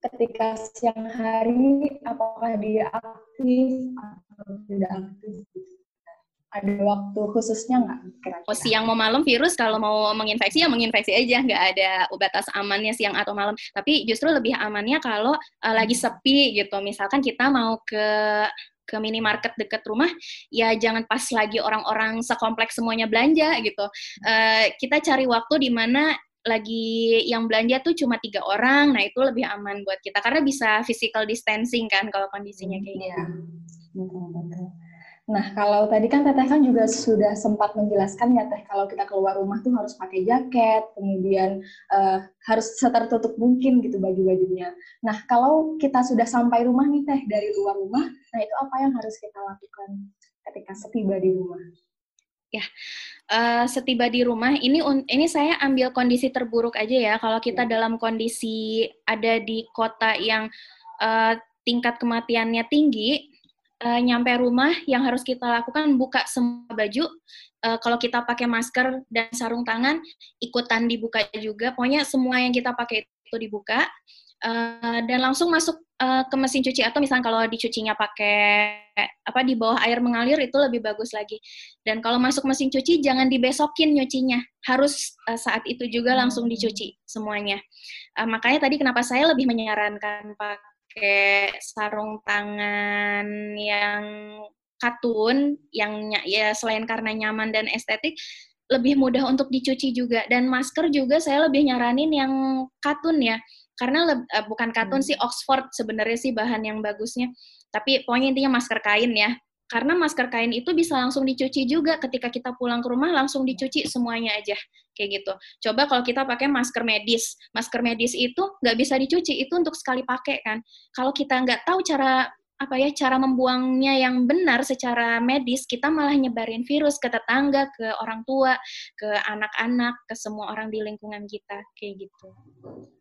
ketika siang hari apakah dia aktif atau tidak aktif ada waktu khususnya nggak? Oh, siang mau malam virus kalau mau menginfeksi ya menginfeksi aja, nggak ada batas amannya siang atau malam. Tapi justru lebih amannya kalau uh, lagi sepi gitu. Misalkan kita mau ke ke minimarket dekat rumah, ya jangan pas lagi orang-orang sekompleks semuanya belanja gitu. Uh, kita cari waktu di mana lagi yang belanja tuh cuma tiga orang, nah itu lebih aman buat kita karena bisa physical distancing kan kalau kondisinya kayak gitu. Iya. Nah kalau tadi kan Teteh kan juga sudah sempat menjelaskan ya Teh kalau kita keluar rumah tuh harus pakai jaket, kemudian uh, harus setertutup mungkin gitu baju-bajunya. Nah kalau kita sudah sampai rumah nih Teh dari luar rumah, nah itu apa yang harus kita lakukan ketika setiba di rumah? Ya, uh, setiba di rumah ini ini saya ambil kondisi terburuk aja ya. Kalau kita ya. dalam kondisi ada di kota yang uh, tingkat kematiannya tinggi, uh, nyampe rumah yang harus kita lakukan buka semua baju. Uh, kalau kita pakai masker dan sarung tangan, ikutan dibuka juga. Pokoknya semua yang kita pakai itu dibuka. Uh, dan langsung masuk uh, ke mesin cuci atau misalnya kalau dicucinya pakai apa di bawah air mengalir itu lebih bagus lagi. Dan kalau masuk mesin cuci jangan dibesokin nyucinya, harus uh, saat itu juga langsung dicuci semuanya. Uh, makanya tadi kenapa saya lebih menyarankan pakai sarung tangan yang katun yang ya selain karena nyaman dan estetik lebih mudah untuk dicuci juga dan masker juga saya lebih nyaranin yang katun ya karena uh, bukan katun hmm. sih Oxford sebenarnya sih bahan yang bagusnya. Tapi pokoknya intinya masker kain ya. Karena masker kain itu bisa langsung dicuci juga. Ketika kita pulang ke rumah langsung dicuci semuanya aja. Kayak gitu. Coba kalau kita pakai masker medis. Masker medis itu nggak bisa dicuci. Itu untuk sekali pakai kan. Kalau kita nggak tahu cara apa ya cara membuangnya yang benar secara medis kita malah nyebarin virus ke tetangga ke orang tua ke anak-anak ke semua orang di lingkungan kita. Kayak gitu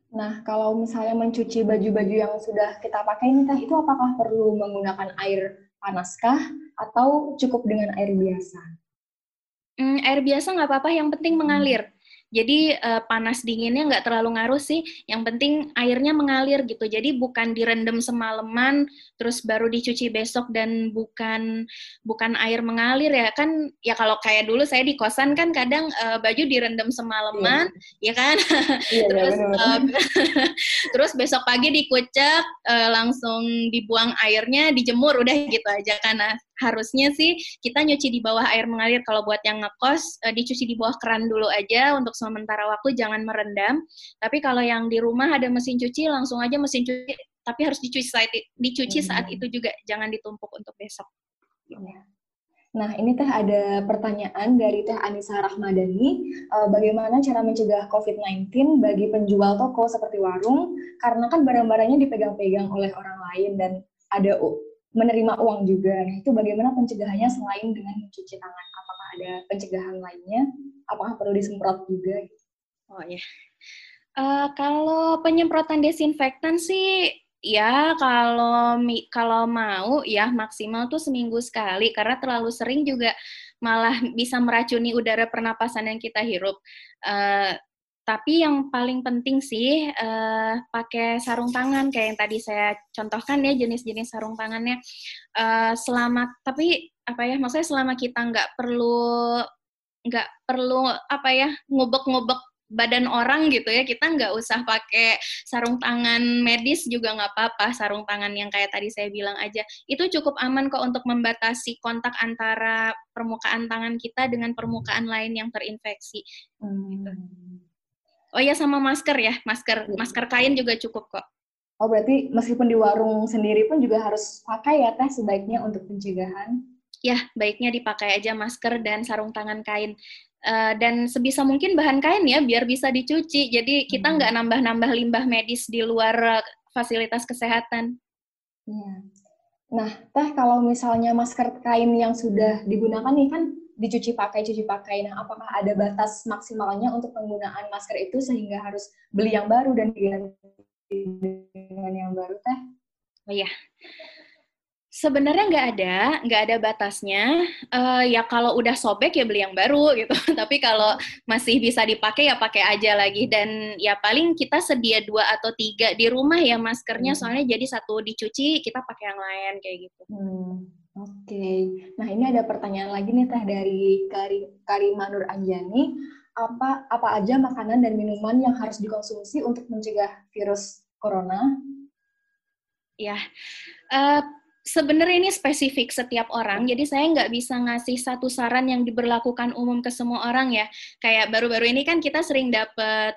Nah, kalau misalnya mencuci baju-baju yang sudah kita pakai ini, teh, itu apakah perlu menggunakan air panaskah atau cukup dengan air biasa? Hmm, air biasa nggak apa-apa, yang penting mengalir. Jadi uh, panas dinginnya nggak terlalu ngaruh sih. Yang penting airnya mengalir gitu. Jadi bukan direndam semalaman terus baru dicuci besok dan bukan bukan air mengalir ya kan. Ya kalau kayak dulu saya di kosan kan kadang uh, baju direndam semalaman iya. ya kan. Iya, terus uh, terus besok pagi dikucek uh, langsung dibuang airnya dijemur udah gitu aja karena harusnya sih kita nyuci di bawah air mengalir kalau buat yang ngekos uh, dicuci di bawah keran dulu aja untuk sementara waktu jangan merendam tapi kalau yang di rumah ada mesin cuci langsung aja mesin cuci tapi harus dicuci saat dicuci saat hmm. itu juga jangan ditumpuk untuk besok ya. Nah, ini teh ada pertanyaan dari Teh Anissa Rahmadani, uh, bagaimana cara mencegah COVID-19 bagi penjual toko seperti warung, karena kan barang-barangnya dipegang-pegang oleh orang lain dan ada menerima uang juga. Nah, itu bagaimana pencegahannya selain dengan mencuci tangan? Apakah ada pencegahan lainnya? Apakah perlu disemprot juga? Oh ya. Uh, kalau penyemprotan desinfektan sih ya kalau kalau mau ya maksimal tuh seminggu sekali karena terlalu sering juga malah bisa meracuni udara pernapasan yang kita hirup. Uh, tapi yang paling penting sih uh, pakai sarung tangan kayak yang tadi saya contohkan ya jenis-jenis sarung tangannya uh, selama tapi apa ya maksudnya selama kita nggak perlu nggak perlu apa ya ngubek-ngubek badan orang gitu ya kita nggak usah pakai sarung tangan medis juga nggak apa-apa sarung tangan yang kayak tadi saya bilang aja itu cukup aman kok untuk membatasi kontak antara permukaan tangan kita dengan permukaan lain yang terinfeksi hmm. gitu. Oh ya sama masker ya, masker iya. masker kain juga cukup kok. Oh berarti meskipun di warung sendiri pun juga harus pakai ya teh sebaiknya untuk pencegahan. ya baiknya dipakai aja masker dan sarung tangan kain. Uh, dan sebisa mungkin bahan kain ya biar bisa dicuci. Jadi kita hmm. nggak nambah-nambah limbah medis di luar uh, fasilitas kesehatan. Iya. Nah, teh kalau misalnya masker kain yang sudah digunakan nih kan dicuci pakai cuci pakai. Nah, apakah ada batas maksimalnya untuk penggunaan masker itu sehingga harus beli yang baru dan diganti dengan yang baru teh? Oh iya. Sebenarnya nggak ada, nggak ada batasnya. Uh, ya kalau udah sobek ya beli yang baru gitu. Tapi kalau masih bisa dipakai ya pakai aja lagi. Dan ya paling kita sedia dua atau tiga di rumah ya maskernya. Hmm. Soalnya jadi satu dicuci, kita pakai yang lain kayak gitu. Hmm. Oke. Nah ini ada pertanyaan lagi nih teh dari Kari, Karima Nur Anjani. Apa apa aja makanan dan minuman yang harus dikonsumsi untuk mencegah virus corona? Ya. Uh, sebenarnya ini spesifik setiap orang, jadi saya nggak bisa ngasih satu saran yang diberlakukan umum ke semua orang ya. Kayak baru-baru ini kan kita sering dapat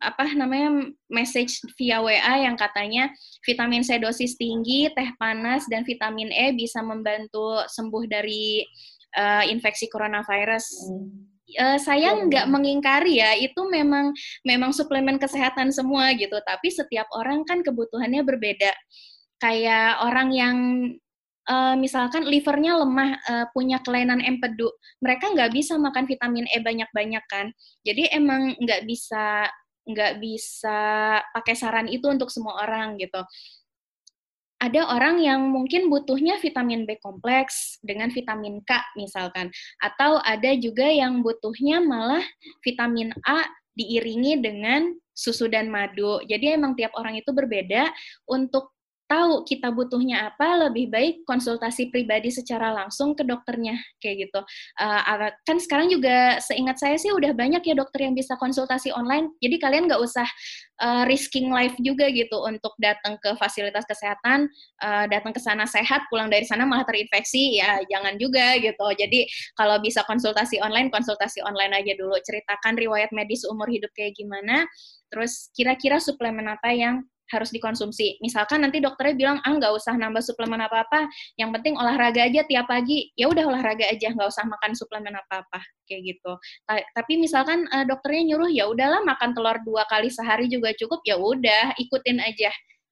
apa namanya message via WA yang katanya vitamin C dosis tinggi, teh panas dan vitamin E bisa membantu sembuh dari uh, infeksi coronavirus. Hmm. Uh, saya iya, nggak mengingkari ya itu memang memang suplemen kesehatan semua gitu tapi setiap orang kan kebutuhannya berbeda kayak orang yang uh, misalkan livernya lemah, uh, punya kelainan empedu, mereka nggak bisa makan vitamin E banyak-banyak kan. Jadi emang nggak bisa nggak bisa pakai saran itu untuk semua orang gitu. Ada orang yang mungkin butuhnya vitamin B kompleks dengan vitamin K misalkan, atau ada juga yang butuhnya malah vitamin A diiringi dengan susu dan madu. Jadi emang tiap orang itu berbeda. Untuk tahu kita butuhnya apa, lebih baik konsultasi pribadi secara langsung ke dokternya kayak gitu. Uh, kan sekarang juga seingat saya sih udah banyak ya dokter yang bisa konsultasi online. Jadi kalian nggak usah uh, risking life juga gitu untuk datang ke fasilitas kesehatan, uh, datang ke sana sehat, pulang dari sana malah terinfeksi, ya jangan juga gitu. Jadi kalau bisa konsultasi online, konsultasi online aja dulu. Ceritakan riwayat medis umur hidup kayak gimana, terus kira-kira suplemen apa yang harus dikonsumsi. Misalkan nanti dokternya bilang, ah nggak usah nambah suplemen apa-apa, yang penting olahraga aja tiap pagi, ya udah olahraga aja, nggak usah makan suplemen apa-apa, kayak gitu. Tapi misalkan uh, dokternya nyuruh, ya udahlah makan telur dua kali sehari juga cukup, ya udah ikutin aja.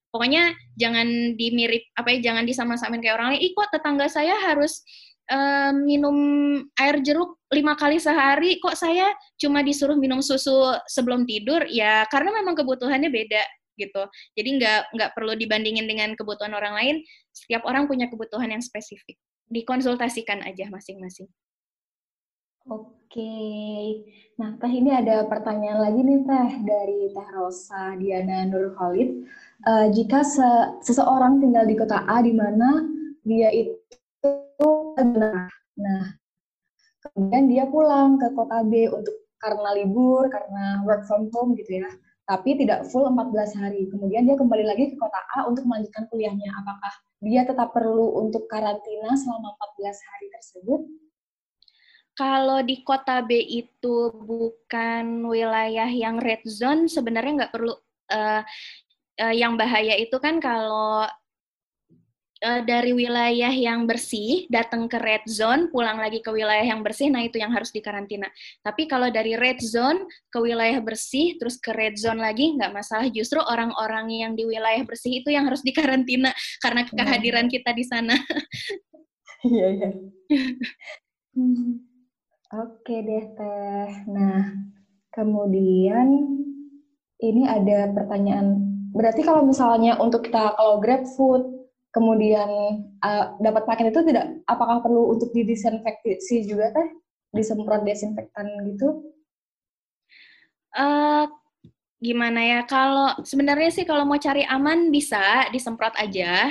Pokoknya jangan dimirip, apa ya, jangan disama-samain kayak orang lain, ih tetangga saya harus uh, minum air jeruk lima kali sehari, kok saya cuma disuruh minum susu sebelum tidur, ya karena memang kebutuhannya beda gitu. Jadi nggak nggak perlu dibandingin dengan kebutuhan orang lain. Setiap orang punya kebutuhan yang spesifik. Dikonsultasikan aja masing-masing. Oke, nah Teh ini ada pertanyaan lagi nih Teh dari Teh Rosa Diana Nur Khalid. Uh, jika se seseorang tinggal di kota A di mana dia itu nah kemudian dia pulang ke kota B untuk karena libur, karena work from home gitu ya tapi tidak full 14 hari. Kemudian dia kembali lagi ke kota A untuk melanjutkan kuliahnya. Apakah dia tetap perlu untuk karantina selama 14 hari tersebut? Kalau di kota B itu bukan wilayah yang red zone, sebenarnya nggak perlu. Uh, yang bahaya itu kan kalau uh, dari wilayah yang bersih datang ke red zone, pulang lagi ke wilayah yang bersih, nah itu yang harus dikarantina. Tapi kalau dari red zone ke wilayah bersih, terus ke red zone lagi nggak masalah. Justru orang-orang yang di wilayah bersih itu yang harus dikarantina karena iya. kehadiran kita di sana. Iya iya. Oke deh teh. Nah kemudian ini ada pertanyaan. Berarti kalau misalnya untuk kita kalau grab food kemudian uh, dapat paket itu tidak apakah perlu untuk didisinfeksi juga teh? Disemprot desinfektan gitu? Uh, gimana ya? Kalau sebenarnya sih kalau mau cari aman bisa disemprot aja.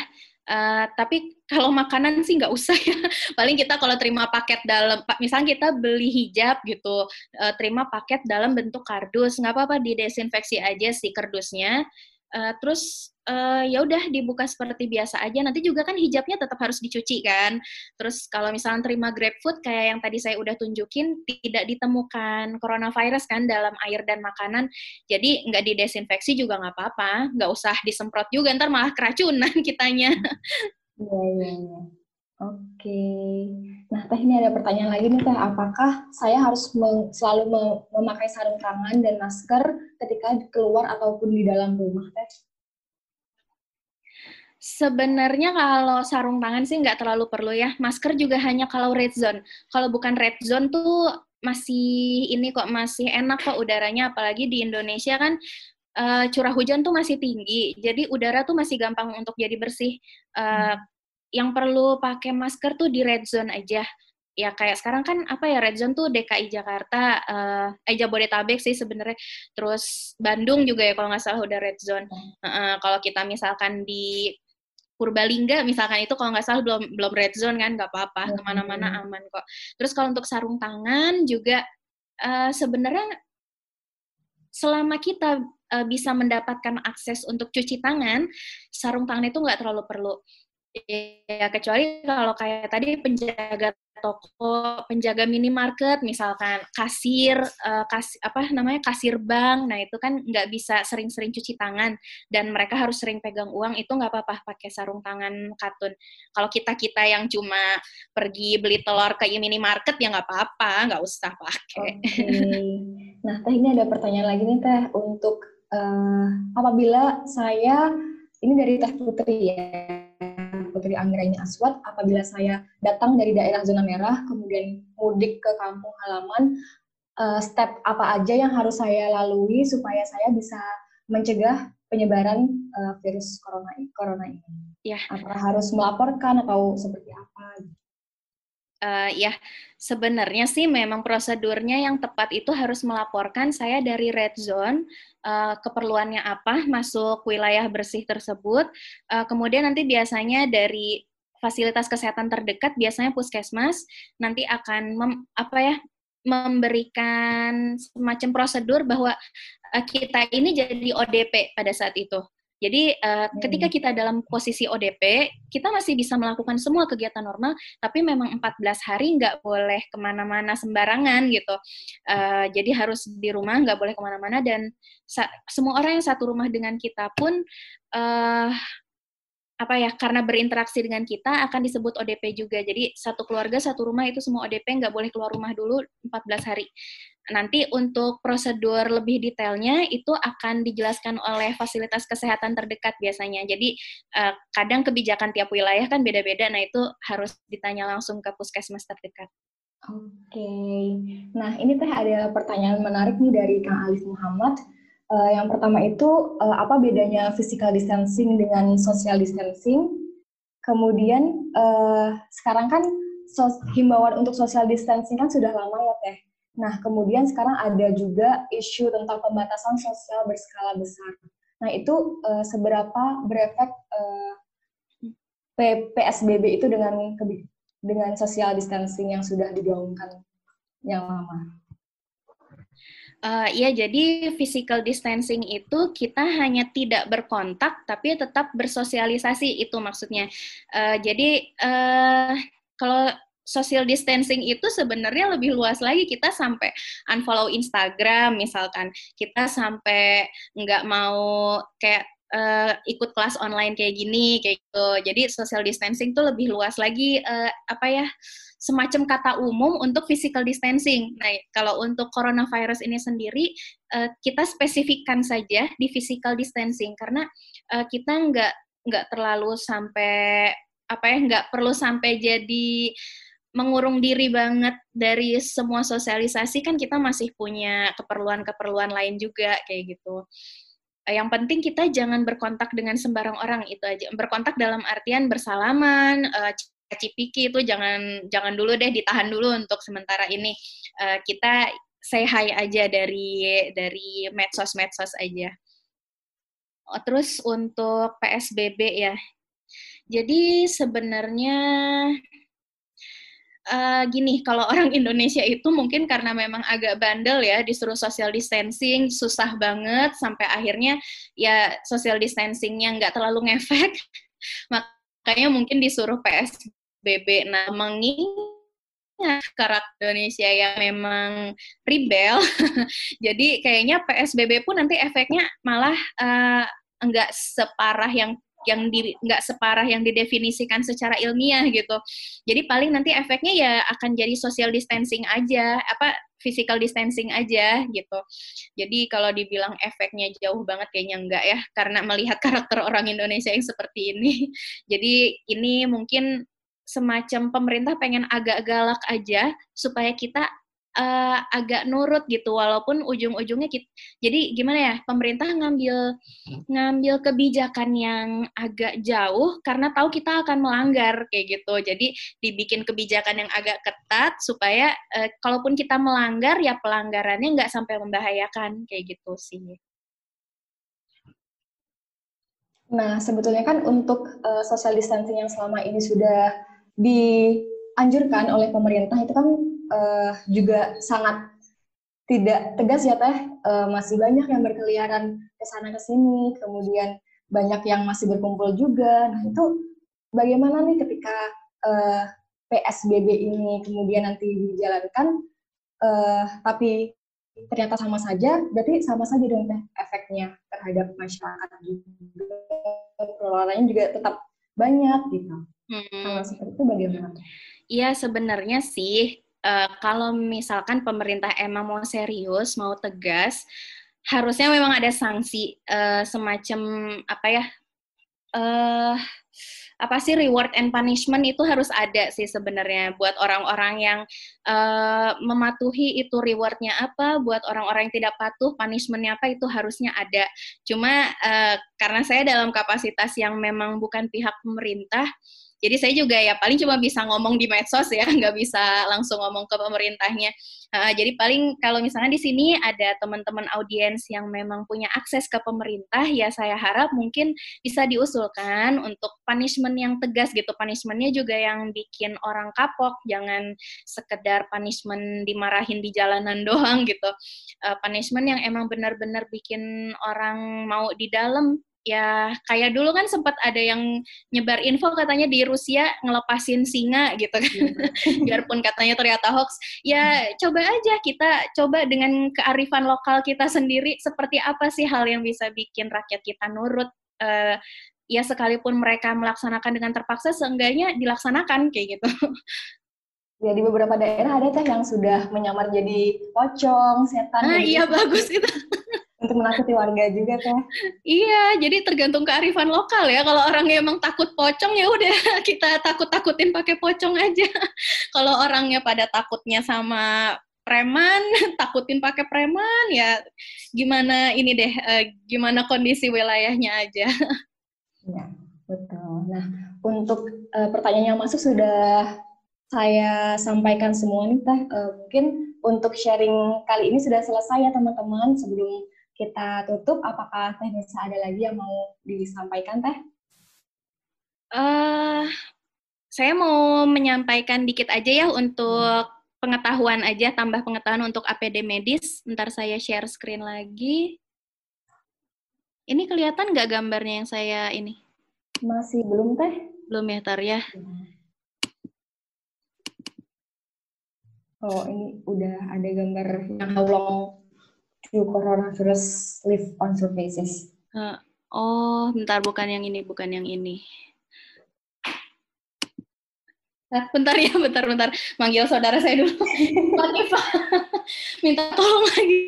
Uh, tapi kalau makanan sih nggak usah ya. Paling kita kalau terima paket dalam misalnya kita beli hijab gitu uh, terima paket dalam bentuk kardus. Nggak apa-apa didesinfeksi aja si kardusnya uh, terus uh, ya udah dibuka seperti biasa aja. Nanti juga kan hijabnya tetap harus dicuci kan. Terus kalau misalnya terima GrabFood kayak yang tadi saya udah tunjukin tidak ditemukan coronavirus kan dalam air dan makanan. Jadi nggak didesinfeksi juga nggak apa-apa. Nggak usah disemprot juga ntar malah keracunan kitanya. Iya iya iya. Oke. Nah, Teh ini ada pertanyaan lagi nih Teh, apakah saya harus selalu memakai sarung tangan dan masker ketika keluar ataupun di dalam rumah Teh? Sebenarnya kalau sarung tangan sih nggak terlalu perlu ya. Masker juga hanya kalau red zone. Kalau bukan red zone tuh masih ini kok masih enak kok udaranya. Apalagi di Indonesia kan uh, curah hujan tuh masih tinggi. Jadi udara tuh masih gampang untuk jadi bersih. Uh, yang perlu pakai masker tuh di red zone aja. Ya kayak sekarang kan apa ya red zone tuh DKI Jakarta uh, eh Jabodetabek sih sebenarnya. Terus Bandung juga ya kalau nggak salah udah red zone. Uh, kalau kita misalkan di Purbalingga misalkan itu kalau nggak salah belum belum red zone kan nggak apa-apa. Ke mana-mana aman kok. Terus kalau untuk sarung tangan juga uh, sebenarnya selama kita uh, bisa mendapatkan akses untuk cuci tangan sarung tangan itu nggak terlalu perlu ya kecuali kalau kayak tadi penjaga toko, penjaga minimarket, misalkan kasir, uh, kas, apa namanya kasir bank, nah itu kan nggak bisa sering-sering cuci tangan dan mereka harus sering pegang uang, itu nggak apa-apa pakai sarung tangan katun. Kalau kita kita yang cuma pergi beli telur ke minimarket ya nggak apa-apa, nggak usah pakai. Okay. Nah, teh ini ada pertanyaan lagi nih teh untuk uh, apabila saya ini dari teh putri ya Putri Anggraini Aswad apabila saya datang dari daerah zona merah kemudian mudik ke kampung halaman uh, step apa aja yang harus saya lalui supaya saya bisa mencegah penyebaran uh, virus corona corona ini. Ya. Apakah harus melaporkan atau seperti apa? Uh, ya, sebenarnya sih memang prosedurnya yang tepat itu harus melaporkan saya dari red zone uh, keperluannya apa masuk wilayah bersih tersebut. Uh, kemudian nanti biasanya dari fasilitas kesehatan terdekat biasanya puskesmas nanti akan mem, apa ya memberikan semacam prosedur bahwa kita ini jadi ODP pada saat itu. Jadi uh, ketika kita dalam posisi ODP, kita masih bisa melakukan semua kegiatan normal, tapi memang 14 hari nggak boleh ke mana-mana sembarangan gitu. Uh, jadi harus di rumah, nggak boleh ke mana-mana, dan semua orang yang satu rumah dengan kita pun uh, apa ya karena berinteraksi dengan kita akan disebut ODP juga. Jadi satu keluarga satu rumah itu semua ODP nggak boleh keluar rumah dulu 14 hari. Nanti untuk prosedur lebih detailnya itu akan dijelaskan oleh fasilitas kesehatan terdekat biasanya. Jadi uh, kadang kebijakan tiap wilayah kan beda-beda, nah itu harus ditanya langsung ke puskesmas terdekat. Oke, nah ini teh ada pertanyaan menarik nih dari Kang Alif Muhammad. Uh, yang pertama itu uh, apa bedanya physical distancing dengan social distancing? Kemudian uh, sekarang kan sos himbauan untuk social distancing kan sudah lama ya teh. Nah, kemudian sekarang ada juga isu tentang pembatasan sosial berskala besar. Nah, itu uh, seberapa berefek uh, PSBB itu dengan dengan social distancing yang sudah digaungkan yang lama? Uh, ya, jadi physical distancing itu kita hanya tidak berkontak, tapi tetap bersosialisasi itu maksudnya. Uh, jadi uh, kalau social distancing itu sebenarnya lebih luas lagi kita sampai unfollow Instagram misalkan kita sampai nggak mau kayak uh, ikut kelas online kayak gini kayak gitu jadi social distancing itu lebih luas lagi uh, apa ya semacam kata umum untuk physical distancing. Nah, kalau untuk coronavirus ini sendiri, uh, kita spesifikkan saja di physical distancing karena kita nggak nggak terlalu sampai apa ya nggak perlu sampai jadi mengurung diri banget dari semua sosialisasi kan kita masih punya keperluan-keperluan lain juga kayak gitu. Eh, yang penting kita jangan berkontak dengan sembarang orang itu aja. Berkontak dalam artian bersalaman, uh, cipiki itu jangan jangan dulu deh ditahan dulu untuk sementara ini. Uh, kita say hi aja dari dari medsos-medsos aja. Oh, terus untuk PSBB ya. Jadi sebenarnya uh, gini, kalau orang Indonesia itu mungkin karena memang agak bandel ya, disuruh social distancing, susah banget, sampai akhirnya ya social distancingnya nggak terlalu ngefek, makanya mungkin disuruh PSBB. Nah, mengingat karakter Indonesia yang memang rebel, jadi kayaknya PSBB pun nanti efeknya malah uh, enggak separah yang yang di nggak separah yang didefinisikan secara ilmiah gitu. Jadi paling nanti efeknya ya akan jadi social distancing aja, apa physical distancing aja gitu. Jadi kalau dibilang efeknya jauh banget kayaknya enggak ya, karena melihat karakter orang Indonesia yang seperti ini. Jadi ini mungkin semacam pemerintah pengen agak galak aja supaya kita uh, agak nurut gitu walaupun ujung-ujungnya kita jadi gimana ya pemerintah ngambil ngambil kebijakan yang agak jauh karena tahu kita akan melanggar kayak gitu. Jadi dibikin kebijakan yang agak ketat supaya uh, kalaupun kita melanggar ya pelanggarannya nggak sampai membahayakan kayak gitu sih. Nah, sebetulnya kan untuk uh, social distancing yang selama ini sudah dianjurkan oleh pemerintah itu kan uh, juga sangat tidak tegas ya teh. Uh, masih banyak yang berkeliaran ke sana ke sini. Kemudian banyak yang masih berkumpul juga. Nah itu bagaimana nih ketika uh, eh, PSBB ini kemudian nanti dijalankan? Uh, tapi ternyata sama saja berarti sama saja dong teh efeknya terhadap masyarakat juga. Penularannya juga tetap banyak gitu. Hmm. sama seperti itu bagaimana? Iya sebenarnya sih uh, kalau misalkan pemerintah emang mau serius, mau tegas, harusnya memang ada sanksi uh, semacam apa ya? Uh, apa sih reward and punishment itu harus ada sih sebenarnya buat orang-orang yang uh, mematuhi itu rewardnya apa, buat orang-orang yang tidak patuh punishmentnya apa itu harusnya ada. Cuma uh, karena saya dalam kapasitas yang memang bukan pihak pemerintah, jadi saya juga ya paling cuma bisa ngomong di medsos ya, nggak bisa langsung ngomong ke pemerintahnya. Uh, jadi paling kalau misalnya di sini ada teman-teman audiens yang memang punya akses ke pemerintah, ya saya harap mungkin bisa diusulkan untuk punishment yang tegas gitu. Punishmentnya juga yang bikin orang kapok, jangan sekedar punishment dimarahin di jalanan doang gitu. Uh, punishment yang emang benar-benar bikin orang mau di dalam ya kayak dulu kan sempat ada yang nyebar info katanya di Rusia ngelepasin singa gitu kan iya. biarpun katanya ternyata hoax ya coba aja kita coba dengan kearifan lokal kita sendiri seperti apa sih hal yang bisa bikin rakyat kita nurut uh, ya sekalipun mereka melaksanakan dengan terpaksa seenggaknya dilaksanakan kayak gitu Ya di beberapa daerah ada teh yang sudah menyamar jadi pocong, setan. Ah iya gitu. bagus gitu untuk menakuti warga juga kan iya jadi tergantung kearifan lokal ya. Kalau orangnya emang takut pocong ya udah kita takut takutin pakai pocong aja. Kalau orangnya pada takutnya sama preman takutin pakai preman ya gimana ini deh uh, gimana kondisi wilayahnya aja. Ya betul. Nah untuk uh, pertanyaan yang masuk sudah saya sampaikan semua nih teh. Uh, mungkin untuk sharing kali ini sudah selesai ya teman-teman sebelum kita tutup, apakah Teh Nisa ada lagi yang mau disampaikan, Teh? Uh, saya mau menyampaikan dikit aja ya untuk pengetahuan aja, tambah pengetahuan untuk APD medis. Ntar saya share screen lagi. Ini kelihatan nggak gambarnya yang saya ini? Masih belum, Teh? Belum ya, Tar ya. Oh, ini udah ada gambar yang long do coronavirus live on surfaces? Uh, oh, bentar bukan yang ini, bukan yang ini. Nah, bentar ya, bentar, bentar. Manggil saudara saya dulu. Pak minta tolong lagi.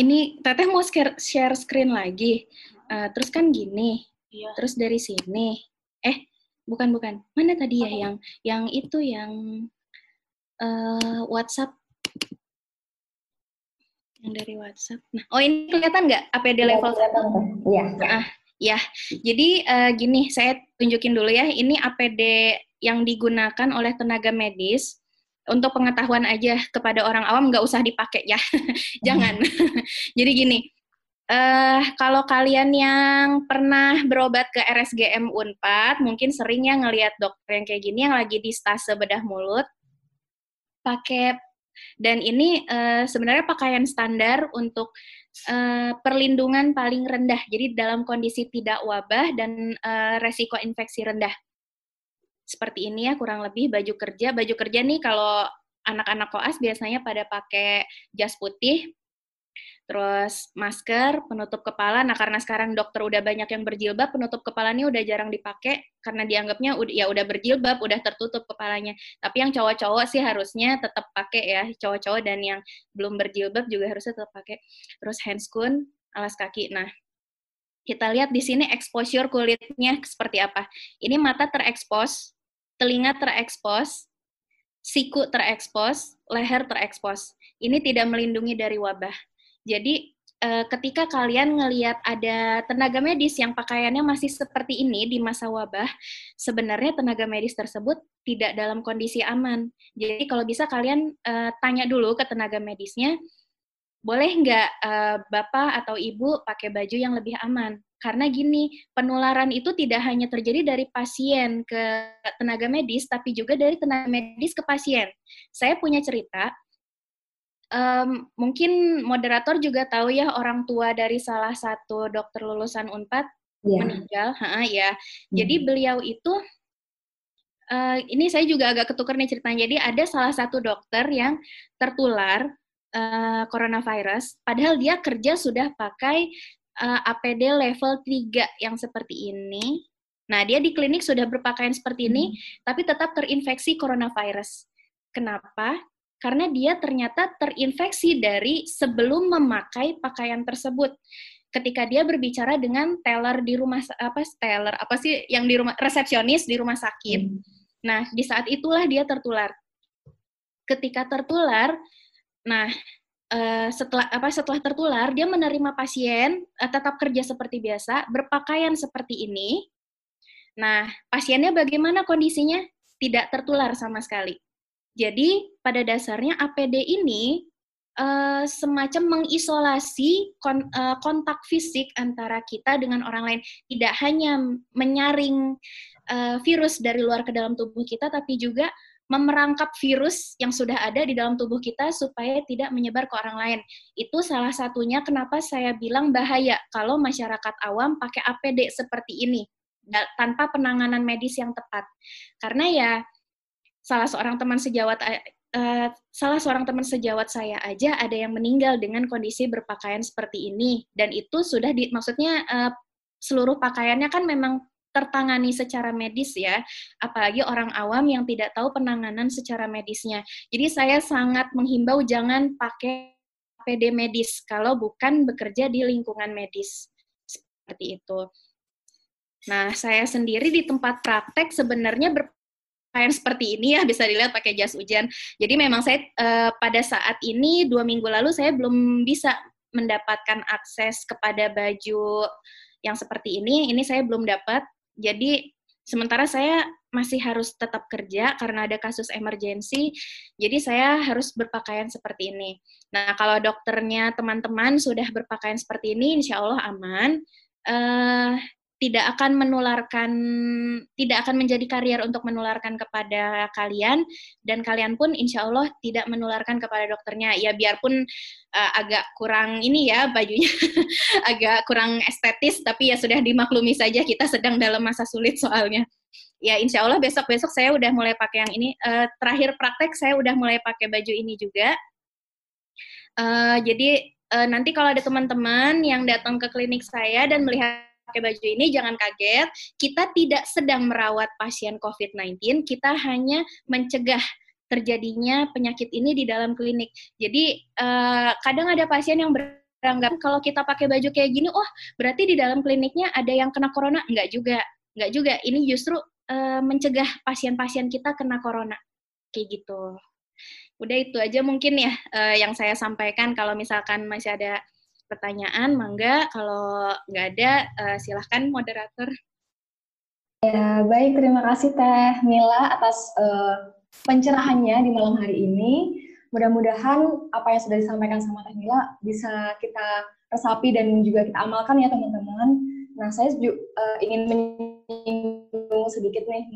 Ini Teteh mau share screen lagi. Uh, terus kan gini. Iya. Terus dari sini. Eh, bukan, bukan. Mana tadi ya yang yang itu yang uh, WhatsApp yang dari WhatsApp. Nah, oh ini kelihatan nggak APD ya, level? Iya. Nah, ya. Jadi uh, gini, saya tunjukin dulu ya. Ini APD yang digunakan oleh tenaga medis untuk pengetahuan aja kepada orang awam nggak usah dipakai ya. Jangan. Jadi gini, uh, kalau kalian yang pernah berobat ke RSGM Unpad, mungkin sering ya ngelihat dokter yang kayak gini yang lagi di stase bedah mulut pakai dan ini uh, sebenarnya pakaian standar untuk uh, perlindungan paling rendah. Jadi dalam kondisi tidak wabah dan uh, resiko infeksi rendah. Seperti ini ya kurang lebih baju kerja. Baju kerja nih kalau anak-anak koas biasanya pada pakai jas putih. Terus masker, penutup kepala. Nah, karena sekarang dokter udah banyak yang berjilbab, penutup kepala ini udah jarang dipakai karena dianggapnya ya udah berjilbab, udah tertutup kepalanya. Tapi yang cowok-cowok sih harusnya tetap pakai ya, cowok-cowok dan yang belum berjilbab juga harusnya tetap pakai. Terus handscoon, alas kaki. Nah, kita lihat di sini exposure kulitnya seperti apa. Ini mata terekspos, telinga terekspos, siku terekspos, leher terekspos. Ini tidak melindungi dari wabah. Jadi eh, ketika kalian ngelihat ada tenaga medis yang pakaiannya masih seperti ini di masa wabah, sebenarnya tenaga medis tersebut tidak dalam kondisi aman. Jadi kalau bisa kalian uh, tanya dulu ke tenaga medisnya, boleh nggak uh, bapak atau ibu pakai baju yang lebih aman? Karena gini, penularan itu tidak hanya terjadi dari pasien ke tenaga medis, tapi juga dari tenaga medis ke pasien. Saya punya cerita, um, mungkin moderator juga tahu ya orang tua dari salah satu dokter lulusan Unpad yeah. meninggal, ha, ya. Hmm. Jadi beliau itu uh, ini saya juga agak ketukar nih ceritanya. Jadi ada salah satu dokter yang tertular uh, coronavirus, padahal dia kerja sudah pakai uh, eh, APD level 3 yang seperti ini. Nah, dia di klinik sudah berpakaian seperti ini, hmm. tapi tetap terinfeksi coronavirus. Kenapa? Karena dia ternyata terinfeksi dari sebelum memakai pakaian tersebut. Ketika dia berbicara dengan teller di rumah apa teller apa sih yang di rumah resepsionis di rumah sakit. Hmm. Nah, di saat itulah dia tertular. Ketika tertular, nah uh, setelah apa setelah tertular dia menerima pasien uh, tetap kerja seperti biasa berpakaian seperti ini nah pasiennya bagaimana kondisinya tidak tertular sama sekali jadi pada dasarnya APD ini uh, semacam mengisolasi kon, uh, kontak fisik antara kita dengan orang lain tidak hanya menyaring uh, virus dari luar ke dalam tubuh kita tapi juga memerangkap virus yang sudah ada di dalam tubuh kita supaya tidak menyebar ke orang lain. Itu salah satunya kenapa saya bilang bahaya kalau masyarakat awam pakai APD seperti ini tanpa penanganan medis yang tepat. Karena ya salah seorang teman sejawat uh, salah seorang teman sejawat saya aja ada yang meninggal dengan kondisi berpakaian seperti ini dan itu sudah di maksudnya uh, seluruh pakaiannya kan memang tertangani secara medis ya, apalagi orang awam yang tidak tahu penanganan secara medisnya. Jadi saya sangat menghimbau jangan pakai APD medis kalau bukan bekerja di lingkungan medis. Seperti itu. Nah, saya sendiri di tempat praktek sebenarnya berpakaian seperti ini ya, bisa dilihat pakai jas hujan. Jadi memang saya eh, pada saat ini, dua minggu lalu, saya belum bisa mendapatkan akses kepada baju yang seperti ini. Ini saya belum dapat jadi sementara saya masih harus tetap kerja karena ada kasus emergensi, jadi saya harus berpakaian seperti ini. Nah, kalau dokternya teman-teman sudah berpakaian seperti ini, insya Allah aman. Uh, tidak akan menularkan, tidak akan menjadi karier untuk menularkan kepada kalian, dan kalian pun insya Allah tidak menularkan kepada dokternya. Ya biarpun uh, agak kurang ini ya bajunya, agak kurang estetis, tapi ya sudah dimaklumi saja kita sedang dalam masa sulit soalnya. Ya insya Allah besok-besok saya udah mulai pakai yang ini. Uh, terakhir praktek saya udah mulai pakai baju ini juga. Uh, jadi nanti kalau ada teman-teman yang datang ke klinik saya dan melihat pakai baju ini jangan kaget, kita tidak sedang merawat pasien COVID-19, kita hanya mencegah terjadinya penyakit ini di dalam klinik. Jadi uh, kadang ada pasien yang beranggap kalau kita pakai baju kayak gini, oh berarti di dalam kliniknya ada yang kena corona? Enggak juga, enggak juga. Ini justru uh, mencegah pasien-pasien kita kena corona, kayak gitu. Udah itu aja mungkin ya uh, yang saya sampaikan. Kalau misalkan masih ada pertanyaan, mangga. Kalau nggak ada, uh, silahkan moderator. Ya, baik. Terima kasih Teh Mila atas uh, pencerahannya di malam hari ini. Mudah-mudahan apa yang sudah disampaikan sama Teh Mila bisa kita resapi dan juga kita amalkan ya teman-teman. Nah, saya uh, ingin menyinggung sedikit nih,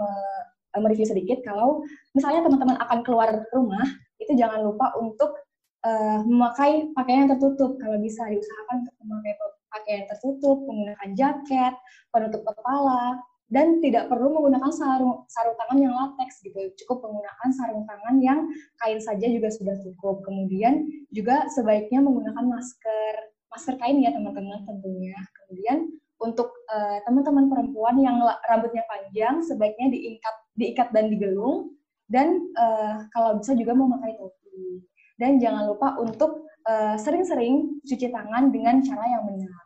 mereview sedikit kalau misalnya teman-teman akan keluar rumah, itu jangan lupa untuk uh, memakai pakaian tertutup. Kalau bisa diusahakan untuk memakai pakaian tertutup, menggunakan jaket, penutup kepala, dan tidak perlu menggunakan sarung sarung tangan yang latex gitu. Cukup menggunakan sarung tangan yang kain saja juga sudah cukup. Kemudian juga sebaiknya menggunakan masker masker kain ya teman-teman tentunya. Kemudian untuk uh, teman-teman perempuan yang rambutnya panjang sebaiknya diikat diikat dan digelung dan uh, kalau bisa juga memakai topi. Dan jangan lupa untuk sering-sering uh, cuci tangan dengan cara yang benar.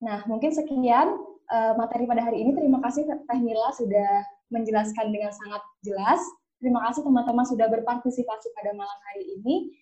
Nah, mungkin sekian uh, materi pada hari ini. Terima kasih Teh Mila sudah menjelaskan dengan sangat jelas. Terima kasih teman-teman sudah berpartisipasi pada malam hari ini.